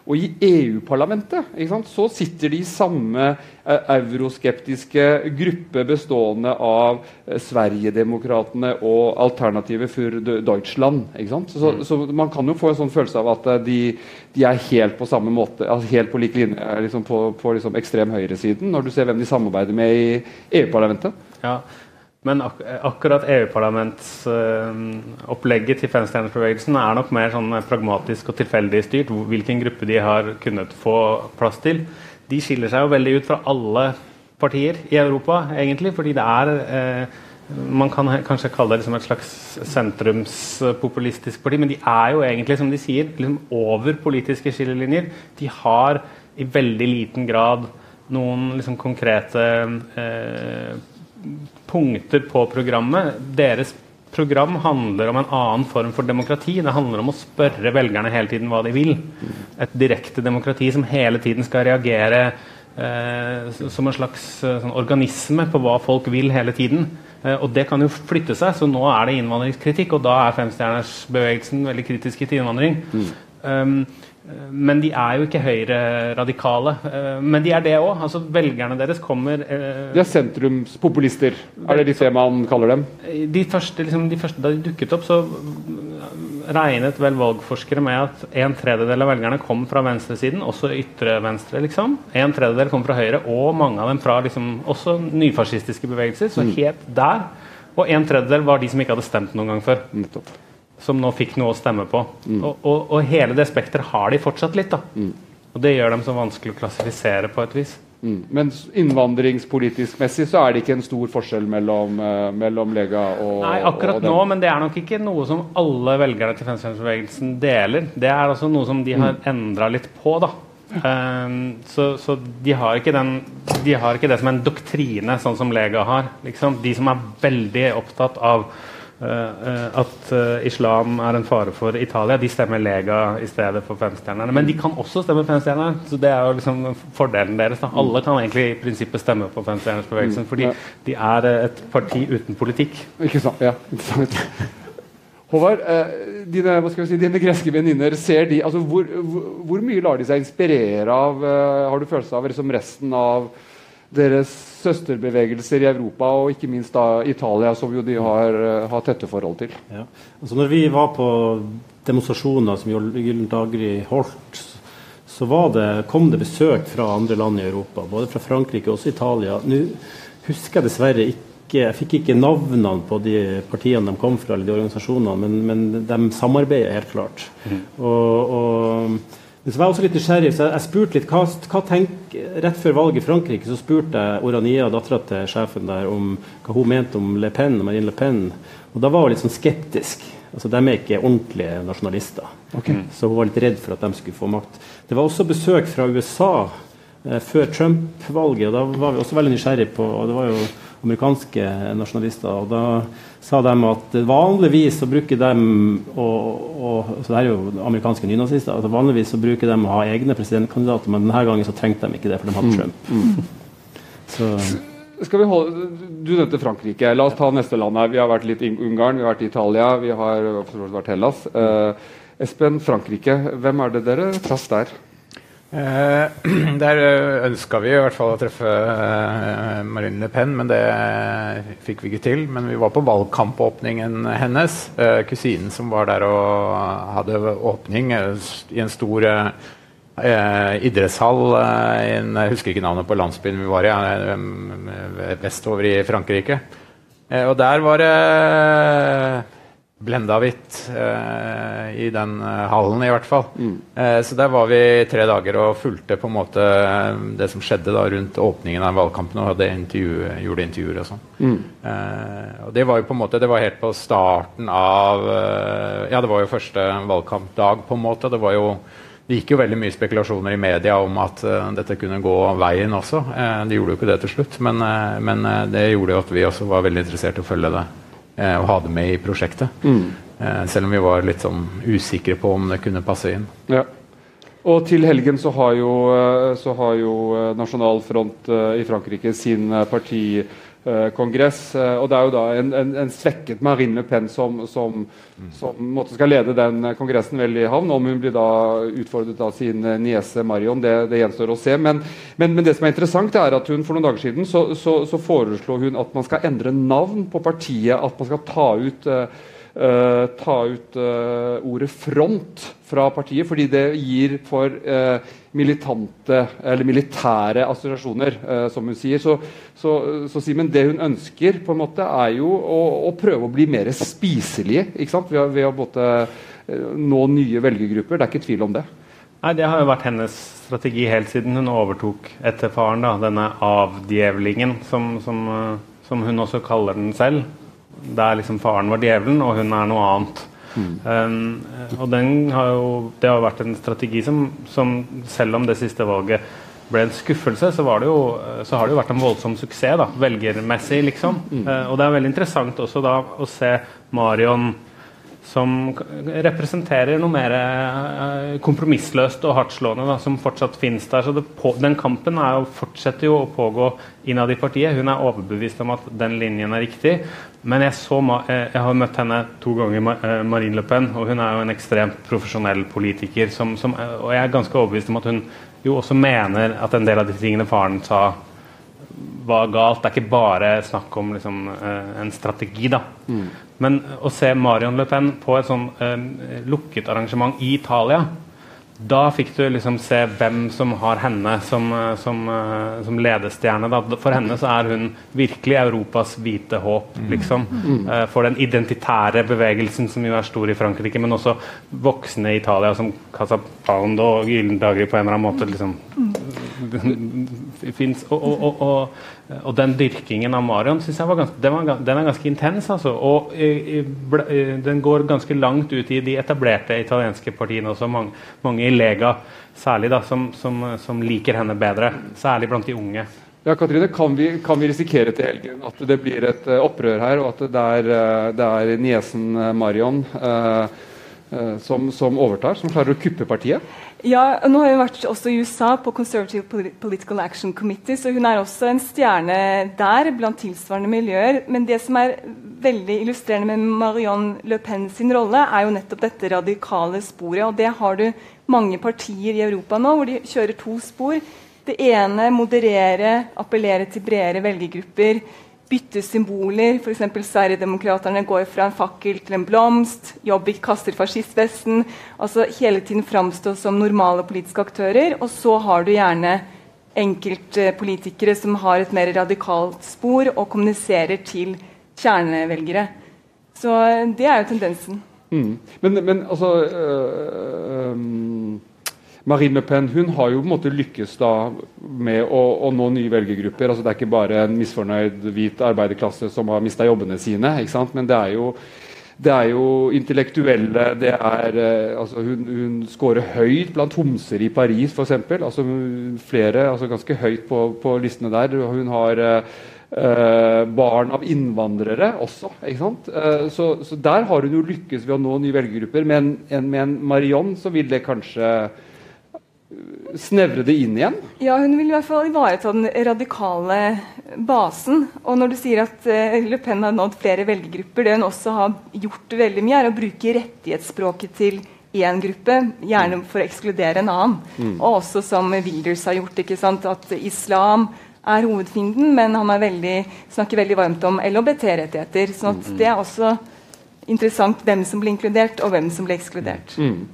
Og i EU-parlamentet så sitter de samme eh, euroskeptiske gruppe bestående av Sverigedemokraterna og Alternative für Deutschland. Så, mm. så, man kan jo få en sånn følelse av at eh, de, de er helt på samme måte, altså helt på lik linje eh, liksom på, på liksom ekstrem høyresiden, når du ser hvem de samarbeider med i EU-parlamentet. Ja, men ak akkurat EU-parlamentsopplegget uh, til femstjernersbevegelsen er nok mer sånn pragmatisk og tilfeldig styrt. Hvilken gruppe de har kunnet få plass til. De skiller seg jo veldig ut fra alle partier i Europa, egentlig. Fordi det er eh, Man kan kanskje kalle det liksom et slags sentrumspopulistisk parti, men de er jo egentlig, som de sier, liksom over politiske skillelinjer. De har i veldig liten grad noen liksom konkrete eh, punkter på programmet. Deres program handler om en annen form for demokrati. Det handler om å spørre velgerne hele tiden hva de vil. Et direkte demokrati som hele tiden skal reagere eh, som en slags eh, sånn organisme på hva folk vil hele tiden. Eh, og det kan jo flytte seg, så nå er det innvandringskritikk, og da er femstjernersbevegelsen veldig kritiske til innvandring. Mm. Um, men de er jo ikke høyreradikale. Eh, men de er det òg. Altså, velgerne deres kommer eh, De er sentrumspopulister, er det litt det man kaller dem? De første, liksom, de første, Da de dukket opp, så regnet vel valgforskere med at en tredjedel av velgerne kom fra venstresiden, også ytre venstre, liksom. En tredjedel kom fra høyre, og mange av dem fra liksom, også nyfascistiske bevegelser. Så mm. helt der. Og en tredjedel var de som ikke hadde stemt noen gang før. Nettopp som nå fikk noe å stemme på. Mm. Og, og, og, hele det spekteret har de fortsatt litt. da. Mm. Og det gjør dem så vanskelig å klassifisere på et vis. Mm. Men innvandringspolitisk messig så er det ikke en stor forskjell mellom, uh, mellom Lega og Nei, akkurat og nå, men det er nok ikke noe som alle velgerne til venstrebevegelsen deler. Det er altså noe som de har mm. endra litt på, da. Um, så, så de, har ikke den, de har ikke det som en doktrine, sånn som Lega har. Liksom. De som er veldig opptatt av at eh, islam er en fare for Italia. De stemmer Lega i stedet for femstjernerne. Men de kan også stemme femstjernerne, så det er jo liksom fordelen deres. Da. Alle kan egentlig i prinsippet stemme på femstjernersbevegelsen, fordi de er eh, et parti uten politikk. Ikke sant, ja. Håvard, dine, si, dine, greske venninner, altså, hvor, hvor, hvor, mye lar de seg inspirere av, har du følelse av, liksom resten av deres søsterbevegelser i Europa, og ikke minst da Italia, som jo de har, eh, har tette forhold til. Ja. Altså når vi var på demonstrasjoner som Gyllen Dagri holdt, så det, kom det besøk fra andre land i Europa, både fra Frankrike og også Italia. Nå husker jeg dessverre ikke jeg fikk ikke navnene på de partiene de kom fra, eller de organisasjonene, men, men de samarbeider helt klart. Mm. og, og men så var jeg også litt nysgjerrig, så jeg, spurte litt hva, hva tenk, Rett før valget i Frankrike så spurte jeg Orania, dattera til sjefen der, om hva hun mente om Le Pen, Marine Le Pen. Og da var hun litt sånn skeptisk. Altså, De er ikke ordentlige nasjonalister. Okay. Så hun var litt redd for at de skulle få makt. Det var også besøk fra USA eh, før Trump-valget, og da var vi også veldig nysgjerrige på og det var jo amerikanske nasjonalister. og Da sa de at vanligvis så bruker de og, og, så det er jo amerikanske nynazister, altså vanligvis så bruker de å ha egne presidentkandidater, men denne gangen så trengte de ikke det, for de hadde mm. Trump. Mm. Så skal vi holde, Du nevnte Frankrike. La oss ta neste land her. Vi har vært litt i Ungarn, vi har vært i Italia, vi har vært Hellas. Eh, Espen, Frankrike. Hvem er det dere traff der? Eh, der eh, ønska vi i hvert fall å treffe eh, Marine Le Pen, men det fikk vi ikke til. Men vi var på valgkampåpningen hennes. Kusinen som var der og hadde åpning i en stor idrettshall Jeg husker ikke navnet på landsbyen vi var i, vestover i Frankrike. Og der var det blenda hvitt eh, i den eh, hallen, i hvert fall. Mm. Eh, så der var vi tre dager og fulgte på en måte eh, det som skjedde da rundt åpningen av valgkampen og hadde intervju, gjorde intervjuer og sånn. Mm. Eh, og det var jo på en måte, det var helt på starten av eh, Ja, det var jo første valgkampdag, på en måte. Det var jo det gikk jo veldig mye spekulasjoner i media om at uh, dette kunne gå veien også. Uh, det gjorde jo ikke det til slutt, men, uh, men det gjorde jo at vi også var veldig interessert i å følge det og ha det med i prosjektet. Mm. selv om vi var litt sånn usikre på om det kunne passe inn. Ja. Og til helgen så har jo, så har jo Nasjonal Front i Frankrike sin partikongress. Og det er jo da en, en, en svekket Marine Le Pen som, som, som skal lede den kongressen vel i havn. Om hun blir da utfordret av sin niese Marion, det, det gjenstår å se. Men, men, men, det som er interessant, er at hun for noen dager siden så, så, så foreslo hun at man skal endre navn på partiet. At man skal ta ut uh, Uh, ta ut uh, ordet 'front' fra partiet, fordi det gir for uh, militante eller militære assosiasjoner, som hun sier. Så, så, så, Simen, det hun ønsker, på en måte, er jo å, å prøve å bli mer spiselige ikke sant? ved, ved å både, nå nye velgergrupper. Det er ikke tvil om det. Nei, Det har jo vært hennes strategi helt siden hun overtok etter faren. da, Denne avdjevlingen, som, som, som hun også kaller den selv der liksom faren var djevelen, og hun er noe annet. Mm. Um, og har jo, det har vært en strategi som, som, selv om det siste valget ble en skuffelse, så, det jo, så har det jo vært en voldsom suksess, da, velgermessig, liksom. Mm. Uh, og det er veldig interessant også da å se Marion som representerer noe mer uh, kompromissløst og hardtslående, da, som fortsatt finnes der. Så på, den kampen jo, fortsetter jo å pågå innad i partiet. Hun er overbevist om at den linjen er riktig. Men jeg, så, eh, jeg har møtt henne to ganger, eh, Marine Le Pen, og hun er jo en ekstremt profesjonell politiker. Som, som, og jeg er ganske overbevist om at hun jo også mener at en del av de tingene faren sa var galt. Det er ikke bare snakk om liksom, en strategi, da. Mm. Men å se Marion Le Pen på et sånn eh, lukket arrangement i Italia da fikk du liksom se hvem som har henne som, eh, som, eh, som ledestjerne. Da. For henne så er hun virkelig Europas hvite håp, mm. liksom. Mm. Uh, for den identitære bevegelsen som jo er stor i Frankrike, men også voksne i Italia som Casa Pound og Gyllen dager på en eller annen måte liksom fins. Og, og, og, og, den dyrkingen av Marion synes jeg var ganske, den, var, den er ganske intens. Altså. Og i, i, den går ganske langt ut i de etablerte italienske partiene også. Mange, mange i Lega særlig da, som, som, som, liker henne bedre. Særlig blant de unge. Ja, Katrine, kan vi, kan vi risikere til helgen at det blir et opprør her, og at det er, det er niesen Marion som, som overtar, som klarer å kuppe partiet? Ja, nå har hun vært også i USA på Conservative Political Action Committee, så hun er også en stjerne der blant tilsvarende miljøer. Men det som er veldig illustrerende med Marion Le Pen sin rolle, er jo nettopp dette radikale sporet. Og det har du mange partier i Europa nå, hvor de kjører to spor. Det ene moderere, appellere til bredere velgergrupper bytte symboler. F.eks. Sverigedemokraterna går fra en fakkel til en blomst. Jobbik kaster fascistvesten. Altså hele tiden framstå som normale politiske aktører. Og så har du gjerne enkeltpolitikere som har et mer radikalt spor og kommuniserer til kjernevelgere. Så det er jo tendensen. Mm. Men, men, altså øh, øh, Marine Le Pen hun har jo på en måte lykkes da med å, å nå nye velgergrupper. altså Det er ikke bare en misfornøyd hvit arbeiderklasse som har mista jobbene sine. ikke sant? Men det er jo, det er jo intellektuelle det er, eh, altså Hun, hun scorer høyt blant homser i Paris, f.eks. Altså flere, altså ganske høyt på, på listene der. Hun har eh, barn av innvandrere også. ikke sant? Eh, så, så, der har hun jo lykkes ved å nå nye velgergrupper. Men en, med en Marion så vil det kanskje snevre det inn igjen? Ja, hun vil i hvert fall ivareta den radikale basen. Og når du sier at uh, Le Pen har nådd flere velgergrupper, det hun også har gjort veldig mye, er å bruke rettighetsspråket til én gruppe, gjerne for å ekskludere en annen. Mm. Og også som Wilders har gjort, ikke sant? at islam er hovedfienden, men han veldig, snakker veldig varmt om LHBT-rettigheter. sånn at mm. det er også interessant hvem som blir inkludert, og hvem som blir ekskludert. Mm.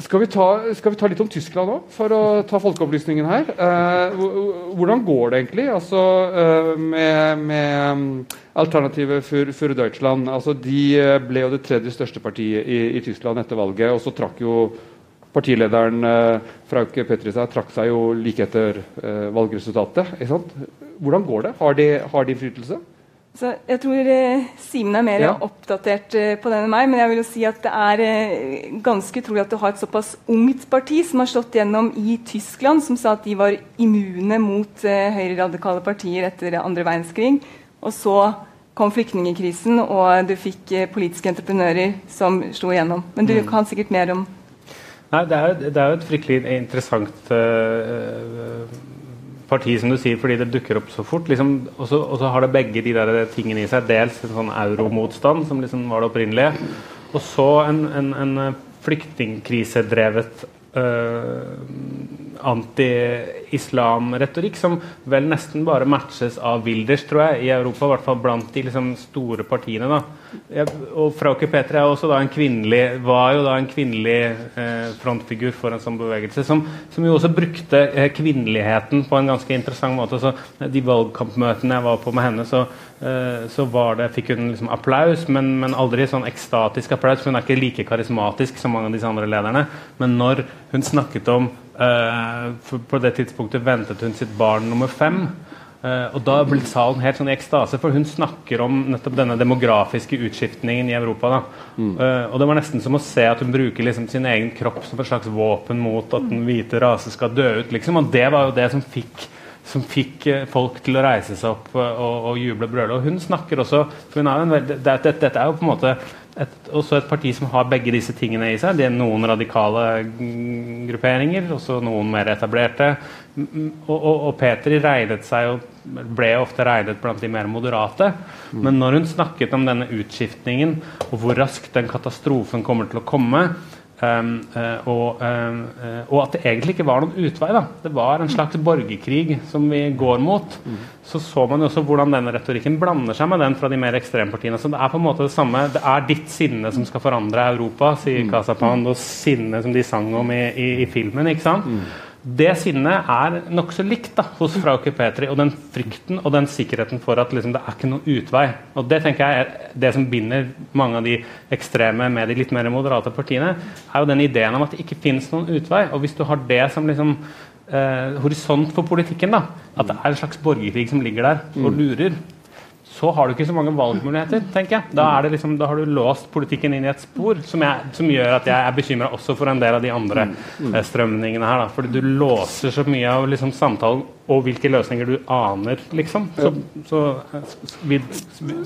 Skal vi, ta, skal vi, ta, litt om Tyskland nå, for å ta folkeopplysningen her? Eh, hvordan går det egentlig altså, eh, med, med mm, alternativet for, for, Deutschland? Altså, de eh, ble jo det tredje største partiet i, i Tyskland etter valget, og så trakk jo partilederen eh, Frauke Petrisa trakk seg jo like etter eh, valgresultatet. Hvordan går det? Har de, har de? Så jeg tror eh, Simen er mer ja. oppdatert eh, på den enn meg, men jeg vil jo si at det er eh, ganske utrolig at du har et såpass ungt parti som har slått gjennom i Tyskland, som sa at de var immune mot høyreradikale partier etter andre verdenskrig. Og så kom flyktningkrisen, og du fikk politiske entreprenører som slo igjennom. Men du mm. kan sikkert mer om Nei, det er, det er jo et fryktelig interessant uh, parti, som du sier, fordi det dukker opp så fort. Liksom, og så har det begge de der tingene i seg. Dels en sånn euromotstand, som liksom var det opprinnelige, og så en, en, en flyktningkrisedrevet uh, anti-islam-retorikk som vel nesten bare matches av Wilders, tror jeg, i Europa. I hvert fall blant de liksom, store partiene. da. Jeg, og Frauke Petra er også da en kvinnelig, var jo da en kvinnelig eh, frontfigur for en sånn bevegelse, som, som jo også brukte eh, kvinneligheten på en ganske interessant måte. Så De valgkampmøtene jeg var på med henne, så, eh, så det, fikk hun liksom applaus, men, men, aldri sånn ekstatisk applaus. Hun er ikke like karismatisk som mange av disse andre lederne. Men når hun snakket om Uh, på det tidspunktet ventet hun sitt barn nummer fem. Uh, og da ble salen helt sånn i ekstase, for hun snakker om nettopp denne demografiske utskiftningen i Europa. Mm. Uh, og det var nesten som å se at hun bruker liksom sin egen kropp som et slags våpen mot at den hvite rase skal dø ut. Liksom. Og det var jo det som fikk, som fikk folk til å reise seg opp og, og juble og brøle. Og hun snakker også for hun er en, det, det, Dette er jo på en måte et, også et parti som har begge disse tingene i seg. Det er noen radikale grupperinger, også noen mer etablerte. Og, og, og Peter regnet seg og ble ofte regnet blant de mer moderate. Men når hun snakket om denne utskiftningen, og hvor raskt den katastrofen kommer til å komme, Um, uh, og, um, uh, og, at det egentlig ikke var noen utvei. Da. Det var en slags borgerkrig som vi går mot. Mm. Så så man jo også hvordan denne retorikken blander seg med den fra de mer ekstrempartiene. Så det er på en måte det samme. Det er ditt sinne som skal forandre Europa, sier mm. Casapand, og sinnet som de sang om i, i, i filmen. ikke sant? Mm. Det sinnet er nokså likt da, hos Frauke Petri. Og den frykten og den sikkerheten for at liksom, det er ikke noen utvei. Og Det tenker jeg er det som binder mange av de ekstreme med de litt mer moderate partiene. er jo den ideen om at det ikke finnes noen utvei. Og hvis du har det som liksom, eh, horisont for politikken, da, at det er en slags borgerkrig som ligger der og lurer, så har du ikke så mange valgmuligheter. tenker jeg. Da, liksom, da har du låst politikken inn i et spor som, jeg, som gjør at jeg er bekymra også for en del av de andre mm. eh, strømningene her. Da. Fordi du låser så mye av liksom, samtalen og hvilke løsninger du aner, liksom. Så, så vi,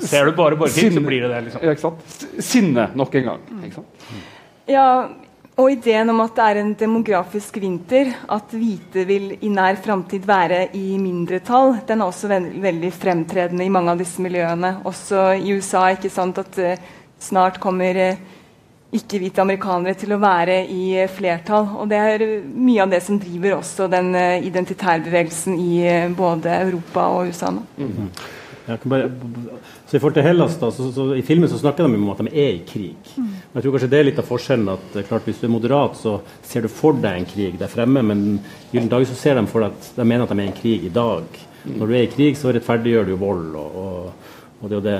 ser du bare borgerkrig, så blir det det. liksom. Ja, ikke sant? Sinne nok en gang. ikke sant? Ja, og ideen om at det er en demografisk vinter, at hvite vil i nær framtid være i mindretall, den er også veld veldig fremtredende i mange av disse miljøene. Også i USA. ikke sant, At uh, snart kommer uh, ikke-hvite amerikanere til å være i uh, flertall. Og det er mye av det som driver også den identitærbevegelsen i både Europa og USA nå. Mm -hmm. Bare, så I forhold til Hellas da, så, så, I filmen så snakker de om at de er i krig. Mm. Jeg tror kanskje det er litt av forskjellen. at klart Hvis du er moderat, så ser du for deg en krig der fremme. Men i Gyllen dag så ser de for deg at de mener at de er i en krig i dag. Mm. Når du er i krig, så rettferdiggjør du vold. og, og, og det og det.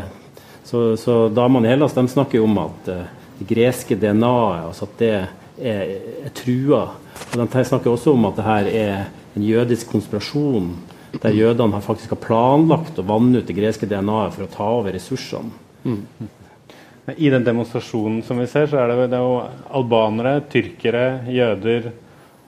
Så, så damene i Hellas de snakker jo om at uh, det greske DNA-et altså at det er, er trua. Og De snakker også om at det her er en jødisk konspirasjon der jødene faktisk har planlagt å vanne ut det greske DNA-et for å ta over ressursene. Mm. I den demonstrasjonen som vi ser, så er det, det er jo albanere, tyrkere, jøder,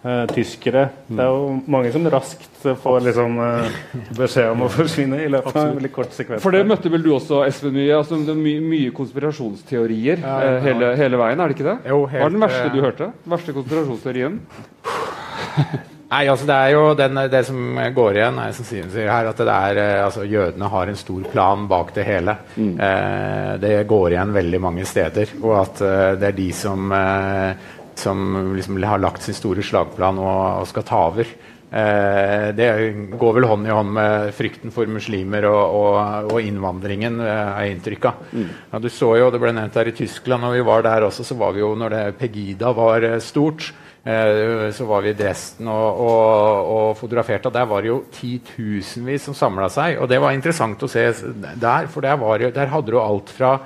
eh, tyskere. Det er jo mange som raskt får liksom, eh, beskjed om å forsvinne i løpet av en veldig kort sekvens. For det møtte vel du også, Espen, mye? Altså, det er mye, mye konspirasjonsteorier ja, ja, ja. Hele, hele, veien, er det ikke det? Jo, helt, Hva er den verste du hørte? Den Verste konspirasjonsteorien? Nei, altså Det er jo den, det som går igjen, er, som sier her, at det er, eh, altså, jødene har en stor plan bak det hele. Mm. Eh, det går igjen veldig mange steder. Og at eh, det er de som, eh, som liksom har lagt sin store slagplan og, og skal ta over. Eh, det går vel hånd i hånd med frykten for muslimer og, og, og innvandringen, er inntrykket. inntrykk av. Mm. Ja, du så jo, Det ble nevnt her i Tyskland, og vi var der også, så var vi jo når det Pegida var eh, stort. Eh, så var vi i Dresden og, og, og fotograferte, og der var det jo titusenvis som samla seg. Og det var interessant å se der, for der, var, der hadde du alt fra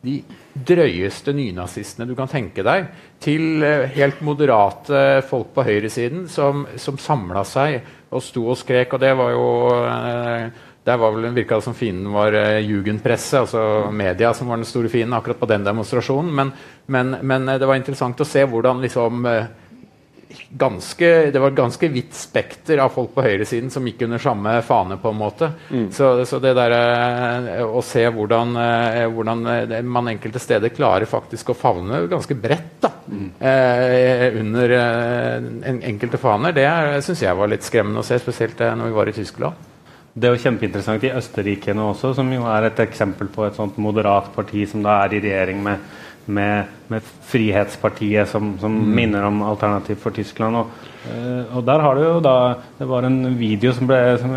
de drøyeste nynazistene du kan tenke deg, til uh, helt moderate folk på høyresiden som, som samla seg og sto og skrek. Og det var jo uh, Der var vel virka det som fienden var jugendpresse, altså media, som var den store fienden akkurat på den demonstrasjonen. Men, men, men det var interessant å se hvordan liksom ganske, det var et ganske vidt spekter av folk på høyresiden som gikk under samme fane. på en måte. Mm. Så, så, det der eh, å se hvordan, eh, hvordan, eh, man enkelte steder klarer faktisk å favne ganske bredt da, mm. eh, under en, enkelte faner, det syns jeg var litt skremmende å se, spesielt når vi var i Tyskland. Det er jo kjempeinteressant i Østerrike nå også, som jo er et eksempel på et sånt moderat parti som da er i regjering med med, med Frihetspartiet, som, som mm. minner om Alternativ for Tyskland. Og, uh, og, der har du jo da Det var en video som ble, som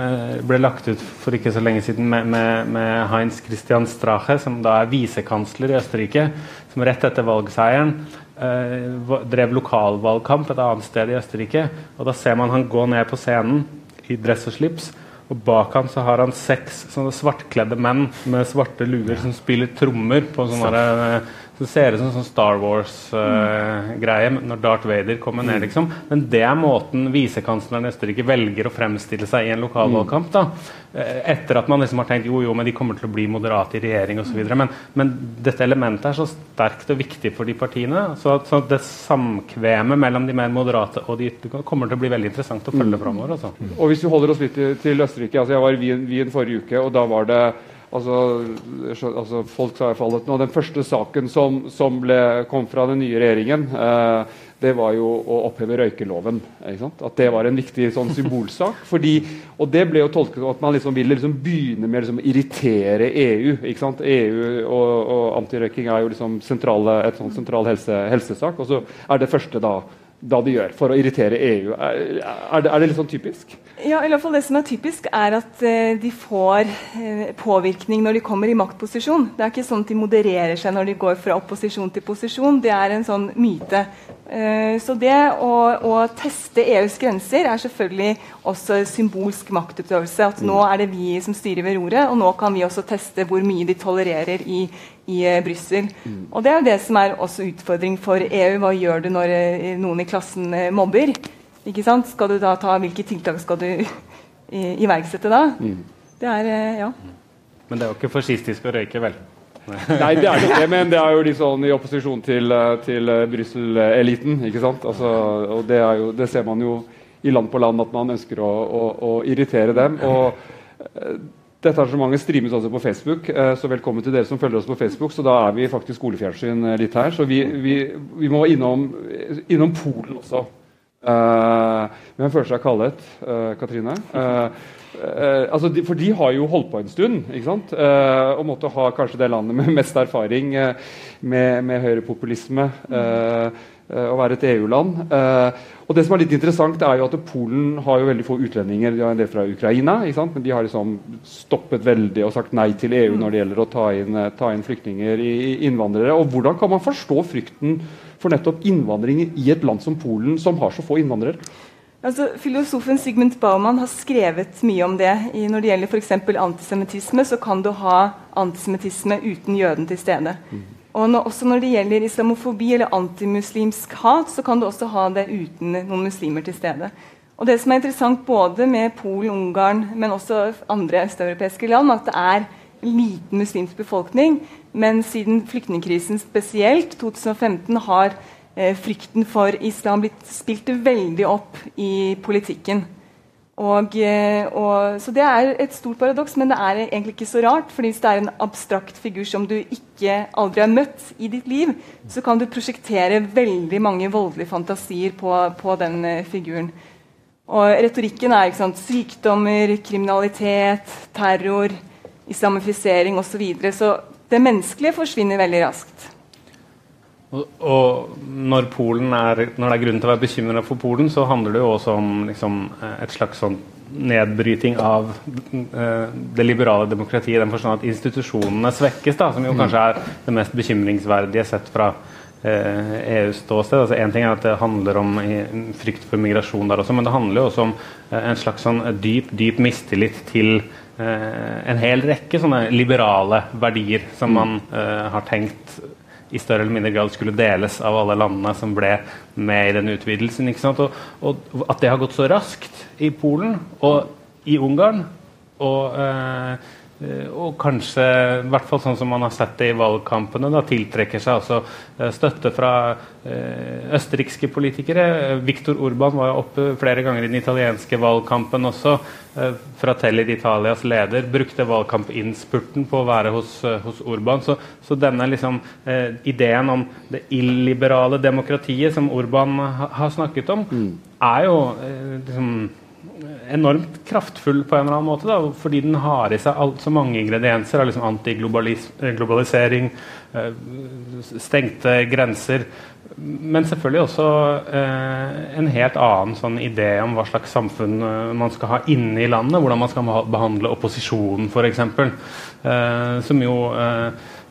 ble lagt ut for ikke så lenge siden med, med, med Heinz Christian Strache, som da er visekansler i Østerrike, som rett etter valgseieren eh, drev lokalvalgkamp et annet sted i Østerrike. Og da ser man han gå ned på scenen i dress og slips. Og bak ham så har han seks sånne svartkledde menn med svarte luer som spiller trommer på sånne så ser det ut som sånn Star Wars-greie uh, når Darth Vader kommer ned. Mm. liksom. Men det er måten visekansleren i Østerrike velger å fremstille seg i en lokalvalgkamp. da. Eh, etter at man liksom har tenkt jo, jo, men de kommer til å bli moderate i regjering osv. Men, men dette elementet er så sterkt og viktig for de partiene. Så, så det samkvemet mellom de mer moderate og de ytre kommer til å bli veldig interessant å følge mm. framover. Altså. Og hvis vi holder oss litt til, Østerrike altså Jeg var i Wien forrige uke, og da var det Altså, altså, folk sa i fall at nå, Den første saken som, som ble, kom fra den nye regjeringen, eh, det var jo å oppheve røykeloven. At det var en viktig sånn, symbolsak. Fordi, og det ble jo tolket som at man liksom ville liksom begynne med liksom, å irritere EU. EU og, og antirøyking er jo liksom sentrale, et sånn sentral helse, helsesak. Og så er det første da da de gjør, for å irritere EU. Er, er, det, er det, litt sånn typisk? Ja, i hvert fall Det som er typisk, er at eh, de får eh, påvirkning når de kommer i maktposisjon. Det er ikke sånn at de modererer seg når de går fra opposisjon til posisjon. Det er en sånn myte. Eh, så det å, å, teste EUs grenser er selvfølgelig også symbolsk maktutøvelse. At nå er det vi som styrer ved roret, og nå kan vi også teste hvor mye de tolererer i i uh, Brussel. Mm. Og det er jo det som er også utfordring for EU. Hva gjør du når uh, noen i klassen uh, mobber? Ikke sant? Skal du da ta, Hvilke tiltak skal du iverksette da? Mm. Det er ja. Men det er jo ikke fascistisk å røyke, vel? Nei, det er det ikke, men det er jo litt sånn i opposisjon til, til Brussel-eliten. ikke sant? Altså, og det, jo, det, ser man jo i land på land at man ønsker å, å, å irritere dem. og dette arrangementet streames også på Facebook, eh, så velkommen til dere som følger oss på Facebook. Så da er vi faktisk skolefjernsyn eh, litt her. Så vi, vi, vi må innom, innom Polen også. Uh, hvem føler seg kallet, uh, Katrine? Uh, altså de, for de har jo holdt på en stund ikke sant? og måtte ha kanskje det landet med mest erfaring med, med høyrepopulisme. Uh, Eh, å være et EU-land. Eh, og det som er litt interessant er jo at Polen har jo veldig få utlendinger. De har en del fra Ukraina, men de har liksom stoppet veldig og sagt nei til EU når det gjelder å ta inn, eh, ta inn flyktninger, i, innvandrere. Og Hvordan kan man forstå frykten for nettopp innvandring i et land som Polen, som har så få innvandrere? Altså, filosofen Sigmund Baumann har skrevet mye om det. I, når det gjelder f.eks. antisemittisme, så kan du ha antisemittisme uten jøden til stede. Mm. Og når, også når det gjelder islamofobi eller antimuslimsk hat, så kan du også ha det uten noen muslimer til stede. Og det som er interessant både med Polen, Ungarn, men også andre østeuropeiske land, at det er liten muslimsk befolkning, men siden flyktningkrisen spesielt, 2015, har eh, frykten for islam blitt spilt veldig opp i politikken. Og, eh, og, så Det er et stort paradoks, men det er egentlig ikke så rart. for Hvis det er en abstrakt figur som du ikke aldri har møtt i ditt liv, så kan du prosjektere veldig mange voldelige fantasier på, på den uh, figuren. Og Retorikken er sant, sykdommer, kriminalitet, terror, islamifisering osv. Så, så det menneskelige forsvinner veldig raskt. Og, når, er, når, det er grunn til å være bekymra for Polen, så handler det jo også om liksom, et slags sånn nedbryting av uh, det liberale demokratiet i den forstand at institusjonene svekkes, da, som jo kanskje er det mest bekymringsverdige sett fra uh, EUs ståsted. Altså, en ting er at det handler om frykt for migrasjon der også, men det handler jo også om uh, en slags sånn dyp, dyp mistillit til en hel rekke sånne liberale verdier som mm. man har tenkt i større eller mindre grad skulle deles av alle landene som ble med i den utvidelsen. Og, og, at det har gått så raskt i Polen og i Ungarn og Eh, og kanskje, i hvert fall sånn som man har sett det i valgkampene, da, tiltrekker seg også eh, støtte fra eh, østerrikske politikere. Viktor Urban var jo oppe flere ganger i den italienske valgkampen også. Eh, Fratelli d'Italias leder brukte valgkampinnspurten på å være hos, eh, hos Urban. Så, så denne liksom, eh, ideen om det illiberale demokratiet som Urban ha, har snakket om, mm. er jo liksom enormt kraftfull på en eller annen måte. Da, fordi den har i seg alt, så mange ingredienser av liksom antiglobalisering, eh, stengte grenser. Men selvfølgelig også eh, en helt annen sånn idé om hva slags samfunn eh, man skal ha inne i landet. Hvordan man skal behandle opposisjonen, f.eks. Eh, som jo eh, Eh,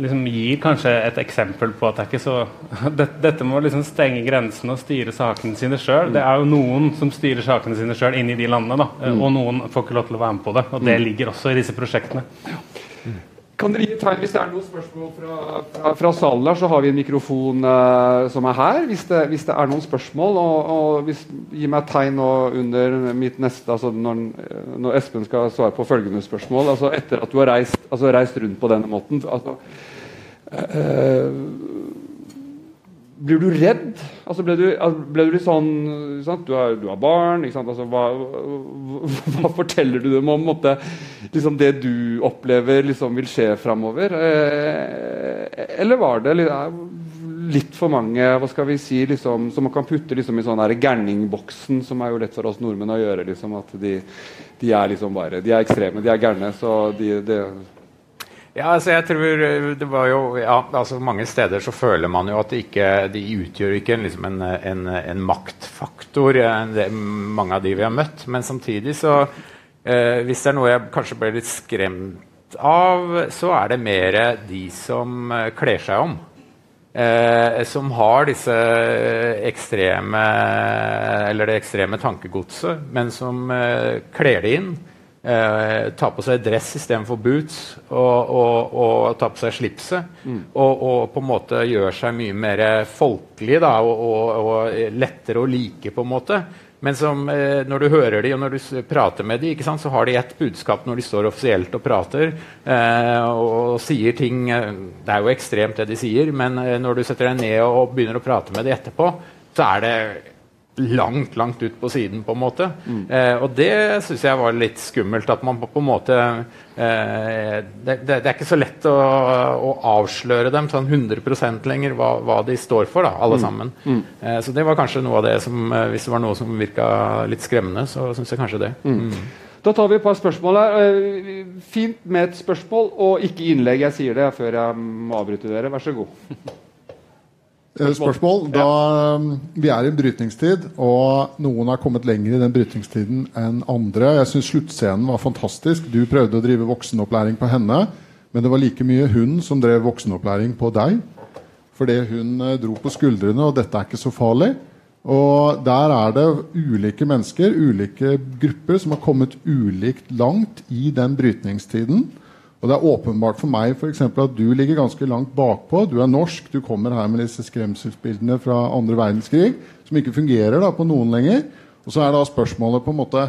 liksom gir kanskje et eksempel på at det er ikke så Dette må å liksom stenge grensene og styre sakene sine sjøl. Det er jo noen som styrer sakene sine sjøl i de landene, da, eh, mm. og noen får ikke lov til å være med på det. Og det mm. ligger også i disse prosjektene. Kan dere gi tegn hvis det er noen spørsmål fra, fra, fra salen der, så har vi en mikrofon uh, som er her. Hvis det, hvis det, er noen spørsmål, og, og hvis, gi meg tegn nå under mitt neste altså når, når, Espen skal svare på følgende spørsmål. altså Etter at du har reist, altså reist rundt på denne måten altså, uh, blir du redd? Altså ble, du, ble du litt sånn du har, du, har, barn. Altså, hva, hva, forteller du dem om måtte, liksom det du opplever liksom, vil skje framover? Eh, eller var det litt, litt, for mange hva skal vi si, liksom, som man kan putte liksom, i sånn gærningboksen, som er jo lett for oss nordmenn å gjøre? Liksom, at de, de, er liksom bare, de er ekstreme, de er gærne. så de, de ja, altså jeg tror eh, det var jo, ja, altså Mange steder så føler man jo at de, ikke, de utgjør ikke liksom en, en, en, maktfaktor, eh, det, mange av de vi har møtt. Men samtidig så eh, Hvis det er noe jeg kanskje ble litt skremt av, så er det mer de som eh, kler seg om. Eh, som har disse ekstreme Eller det ekstreme tankegodset, men som eh, kler det inn eh, ta på seg dress istedenfor boots og, og, og, ta på seg slipset. Mm. Og, og, på en måte gjøre seg mye mer folkelig da, og, lettere å like, på en måte. Men som, eh, når du hører dem og når du prater med dem, så har de ett budskap når de står offisielt og prater eh, og, sier ting eh, Det er jo ekstremt, det de sier, men eh, når du setter deg ned og begynner å prate med dem etterpå, så er det langt, langt ut på siden, på en måte. Mm. Eh, og det syns jeg var litt skummelt. At man på, på en måte eh, det, det, det, er ikke så lett å, å, avsløre dem sånn 100 lenger hva, hva, de står for, da, alle mm. sammen. Mm. Eh, så det var kanskje noe av det som eh, Hvis det var noe som virka litt skremmende, så syns jeg kanskje det. Mm. Mm. Da tar vi et par spørsmål her. Eh, fint med et spørsmål og ikke innlegg. Jeg sier det før jeg avbryter dere. Vær så god. Eh, spørsmål. Da um, Vi er i en brytningstid, og noen har kommet lenger i den brytningstiden enn andre. Jeg syns sluttscenen var fantastisk. Du prøvde å drive voksenopplæring på henne, men det var like mye hun som drev voksenopplæring på deg. Fordi hun eh, dro på skuldrene, og dette er ikke så farlig. Og der er det ulike mennesker, ulike grupper, som har kommet ulikt langt i den brytningstiden. Og det er åpenbart for meg for eksempel, at du ligger ganske langt bakpå. Du er norsk, du kommer her med disse skremselsbildene fra andre verdenskrig som ikke fungerer da, på noen lenger. Og så er da spørsmålet på en måte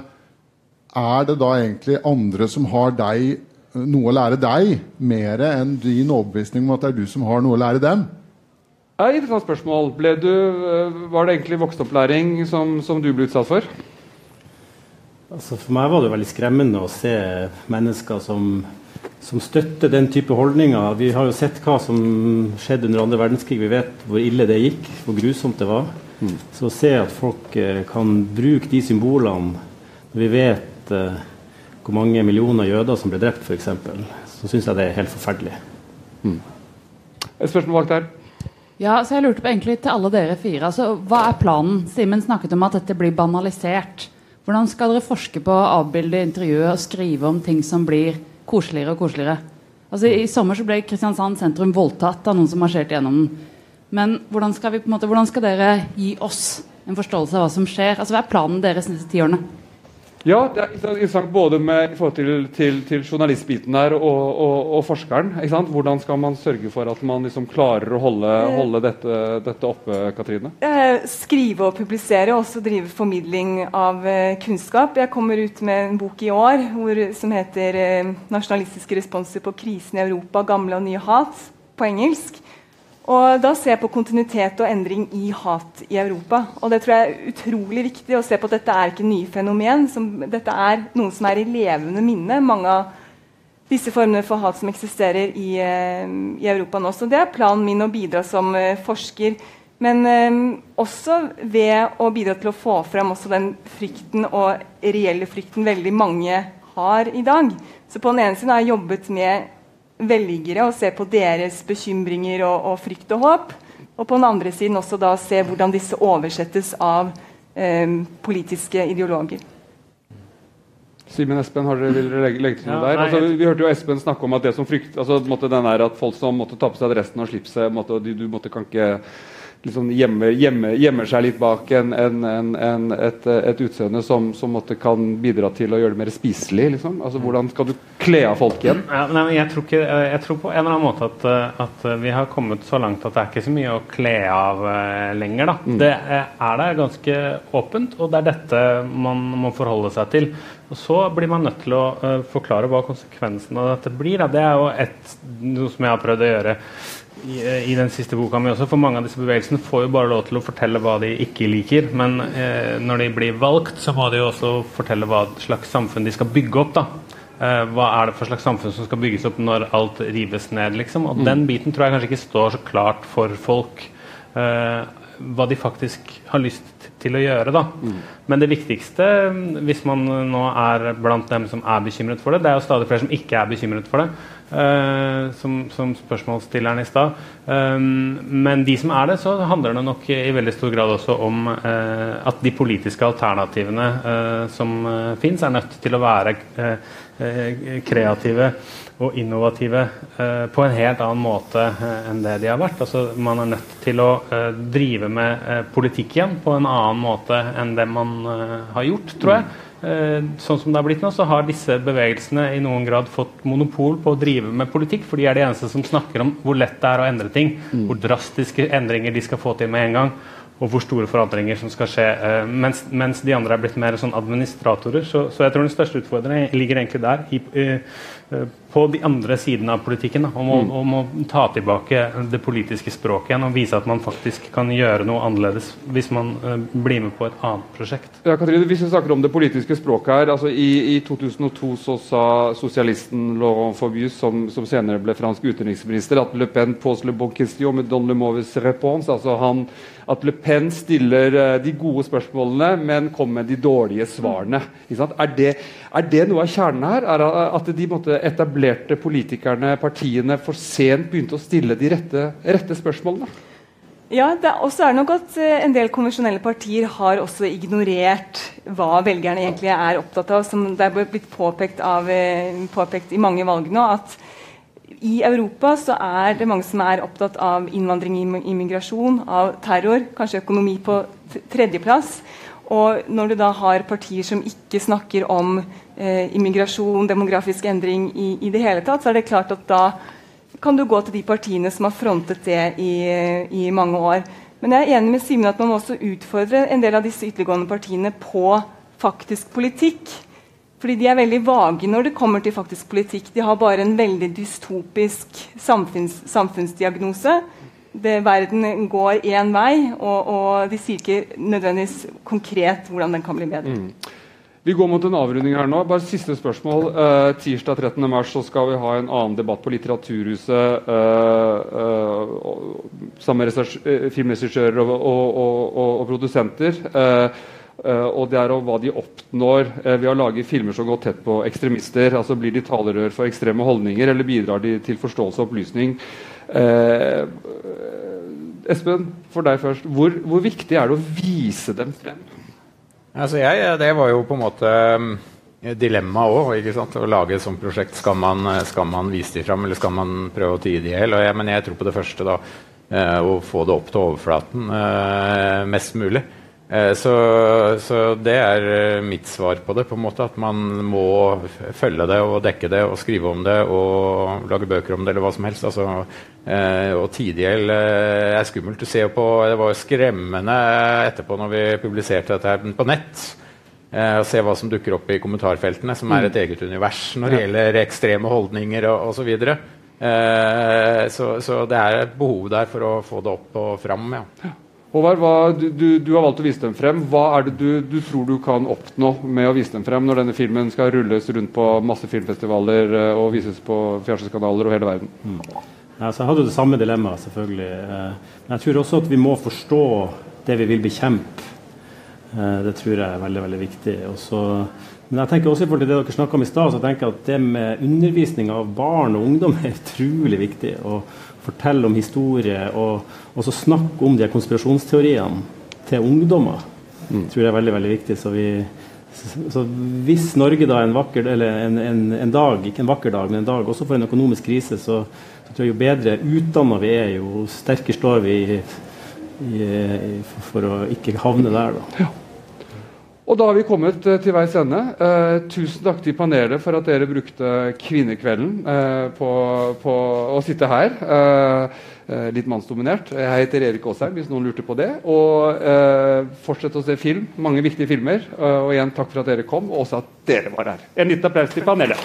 Er det da egentlig andre som har deg, noe å lære deg, mer enn din overbevisning om at det er du som har noe å lære dem? Det er et interessant spørsmål. Du, øh, var det egentlig voksenopplæring som, som du ble utsatt for? Altså for meg var det veldig skremmende å se mennesker som som støtter den type holdninger. Vi har jo sett hva som skjedde under andre verdenskrig. Vi vet hvor ille det gikk, hvor grusomt det var. Mm. Så å se at folk eh, kan bruke de symbolene når vi vet eh, hvor mange millioner jøder som ble drept, f.eks., så syns jeg det er helt forferdelig. Mm. Et spørsmål bak der. Ja, så jeg lurte på egentlig til alle dere fire. Altså, hva er planen? Simen snakket om at dette blir banalisert. Hvordan skal dere forske på å avbilde intervjuet og skrive om ting som blir koseligere og koseligere? Altså, I sommer så ble Kristiansand sentrum voldtatt av noen som marsjerte gjennom den. Men hvordan skal, vi, måte, hvordan skal dere gi oss en forståelse av hva som skjer? Altså, Hva er planen deres neste ti årene? Ja, det er interessant både med, i forhold til, til, til journalistbiten her og, og, og forskeren. Hvordan skal man sørge for at man liksom klarer å holde, holde dette, dette, oppe, Katrine? Skrive og publisere, og også drive formidling av uh, kunnskap. Jeg kommer ut med en bok i år hvor, som heter 'Nasjonalistiske responser på krisen i Europa gamle og nye hat' på engelsk. Og da ser jeg på kontinuitet og endring i hat i Europa. Og det tror jeg er utrolig viktig å se på at dette er ikke nye fenomen. Som, dette er noe som er i levende minne. Mange av disse formene for hat som eksisterer i, uh, i Europa nå. Så det er planen min å bidra som uh, forsker. Men eh, også ved å bidra til å få frem den frykten og reelle frykten veldig mange har i dag. Så på den ene siden har jeg jobbet med velgere og se på deres bekymringer og, og, frykt og håp. Og på den andre siden også da se hvordan disse oversettes av eh, politiske ideologer. Simen Espen, har dere, vil dere legge, legge til noe ja, der? Altså, vi, vi, hørte jo Espen snakke om at det som frykt, altså, måtte, den er at folk som måtte ta på seg dressen og slipset måtte, du, du måtte, kan ikke liksom gjemmer, gjemmer, gjemmer, seg litt bak en, en, en, et, et, utseende som, som kan bidra til å gjøre det mer spiselig? Liksom? Altså, hvordan skal du kle av folk igjen? Ja, nei, jeg, tror ikke, jeg, tror på en eller annen måte at, at, vi har kommet så langt at det er ikke så mye å kle av uh, lenger. Mm. Det er der ganske åpent, og det er dette man må forholde seg til. Og Så blir man nødt til å uh, forklare hva konsekvensen av dette blir. Da. Det er jo et, noe som jeg har prøvd å gjøre i, i, den siste boka mi også, for mange av disse bevegelsene får jo bare lov til å fortelle hva de ikke liker. Men eh, når de blir valgt, så må de jo også fortelle hva slags samfunn de skal bygge opp. da. Eh, hva er det for slags samfunn som skal bygges opp når alt rives ned? liksom, Og mm. den biten tror jeg kanskje ikke står så klart for folk. Eh, hva de faktisk har lyst til å gjøre. da. Mm. Men det viktigste, hvis man nå er blant dem som er bekymret for det, det er jo stadig flere som ikke er bekymret for det. Uh, som, som, spørsmålsstilleren i stad. Um, men de som er det, så handler det nok i veldig stor grad også om uh, at de politiske alternativene uh, som uh, fins, er nødt til å være kreative og innovative på en helt annen måte enn det de har vært. Altså, man er nødt til å drive med politikk igjen på en annen måte enn det man har gjort, tror jeg. Eh, sånn som det har blitt nå, så har disse bevegelsene i noen grad fått monopol på å drive med politikk, for de er de eneste som snakker om hvor lett det er å endre ting, mm. hvor drastiske endringer de skal få til med en gang, og hvor store forandringer som skal skje. Eh, mens, mens de andre er blitt mer sånn administratorer. Så, så, jeg tror den største utfordringen ligger egentlig der. i, i Eh, på de andre sidene av politikken. Da, om, å, mm. om, å, ta tilbake det politiske språket igjen og vise at man faktisk kan gjøre noe annerledes hvis man uh, blir med på et annet prosjekt. Ja, Katrine, hvis vi snakker om det politiske språket her, altså I, i 2002 så sa sosialisten Laurent Fabius, som, som, senere ble fransk utenriksminister, at Le Pen pose le bon question med don le mauvaise réponse. Altså han, at Le Pen stiller uh, de gode spørsmålene, men kommer med de dårlige svarene. Er det, er, det, noe av kjernen her? Er at de måtte etablerte politikerne, partiene, for sent begynte å stille de rette, rette spørsmålene? Ja, og så er det nok at eh, En del konvensjonelle partier har også ignorert hva velgerne egentlig er opptatt av. Som det er blitt påpekt, av, eh, påpekt i mange valg nå, at i Europa så er det mange som er opptatt av innvandring, immigrasjon, av terror, kanskje økonomi på tredjeplass. Og når du da har partier som ikke snakker om eh, immigrasjon, demografisk endring i, i, det hele tatt, så er det klart at da kan du gå til de partiene som har frontet det i, i mange år. Men jeg er enig med Simen at man må også utfordre en del av disse ytterliggående partiene på faktisk politikk. Fordi de er veldig vage når det kommer til faktisk politikk. De har bare en veldig dystopisk samfunns, samfunnsdiagnose det, verden går én vei, og, og, de sier ikke nødvendigvis konkret hvordan den kan bli bedre. Mm. Vi går mot en avrunding her nå. Bare Siste spørsmål. Eh, tirsdag 13. mars så skal vi ha en annen debatt på Litteraturhuset Eh, eh, sammen med filmregissører og, og, og, produsenter. og det er om hva de oppnår ved å lage filmer som går tett på ekstremister. altså Blir de talerør for ekstreme holdninger, eller bidrar de til forståelse og opplysning? Eh, Espen, for deg først. Hvor, hvor, viktig er det å vise dem frem? Altså jeg, det var jo på en måte dilemmaet dilemma òg. Å lage et sånt prosjekt. Skal man, skal man vise dem fram, eller skal man prøve å tie de i hjel? Men jeg tror på det første. da, eh, Å få det opp til overflaten eh, mest mulig. Eh, så, så, det er eh, mitt svar på det. på en måte At man må følge det og dekke det og skrive om det og lage bøker om det eller hva som helst. Altså, eh, og Tidihjell eh, er skummelt. Du ser på, Det var skremmende etterpå når vi publiserte dette her på nett. Å se hva som dukker opp i kommentarfeltene, som er mm. et eget univers når det gjelder ekstreme holdninger og osv. Så, så, så det er et behov der for å få det opp og fram. ja. Håvard, du, du, du, har valgt å vise dem frem. Hva er det du, du, tror du kan oppnå med å vise dem frem når denne filmen skal rulles rundt på masse filmfestivaler eh, og vises på fjernsynskanaler og hele verden? Mm. Ja, jeg hadde det samme dilemmaet, selvfølgelig. Eh, men jeg tror også at vi må forstå det vi vil bekjempe. Eh, det tror jeg er veldig veldig viktig. Også, men jeg tenker også i forhold til det dere snakka om i stad, så tenker jeg at det med undervisning av barn og ungdom er utrolig viktig. Og fortelle om historie og også snakke om de konspirasjonsteoriene til ungdommer, mm. tror jeg er veldig veldig viktig. Så, vi, så hvis Norge da en vakker eller en, en, en, dag, ikke en vakker dag, men en dag også får en økonomisk krise, så, så tror jeg jo bedre utdanna vi er, jo sterkere står vi i, i, for å ikke havne der. da. Ja. Og da har vi kommet uh, til veis ende. Eh, tusen takk til panelet for at dere brukte kvinnekvelden eh, på, på, å sitte her. litt mannsdominert. Jeg heter Erik Aasheim, hvis noen lurte på det. Og fortsett å se film. Mange viktige filmer. og igjen takk for at dere kom, og også at dere var her. En liten applaus til panelet.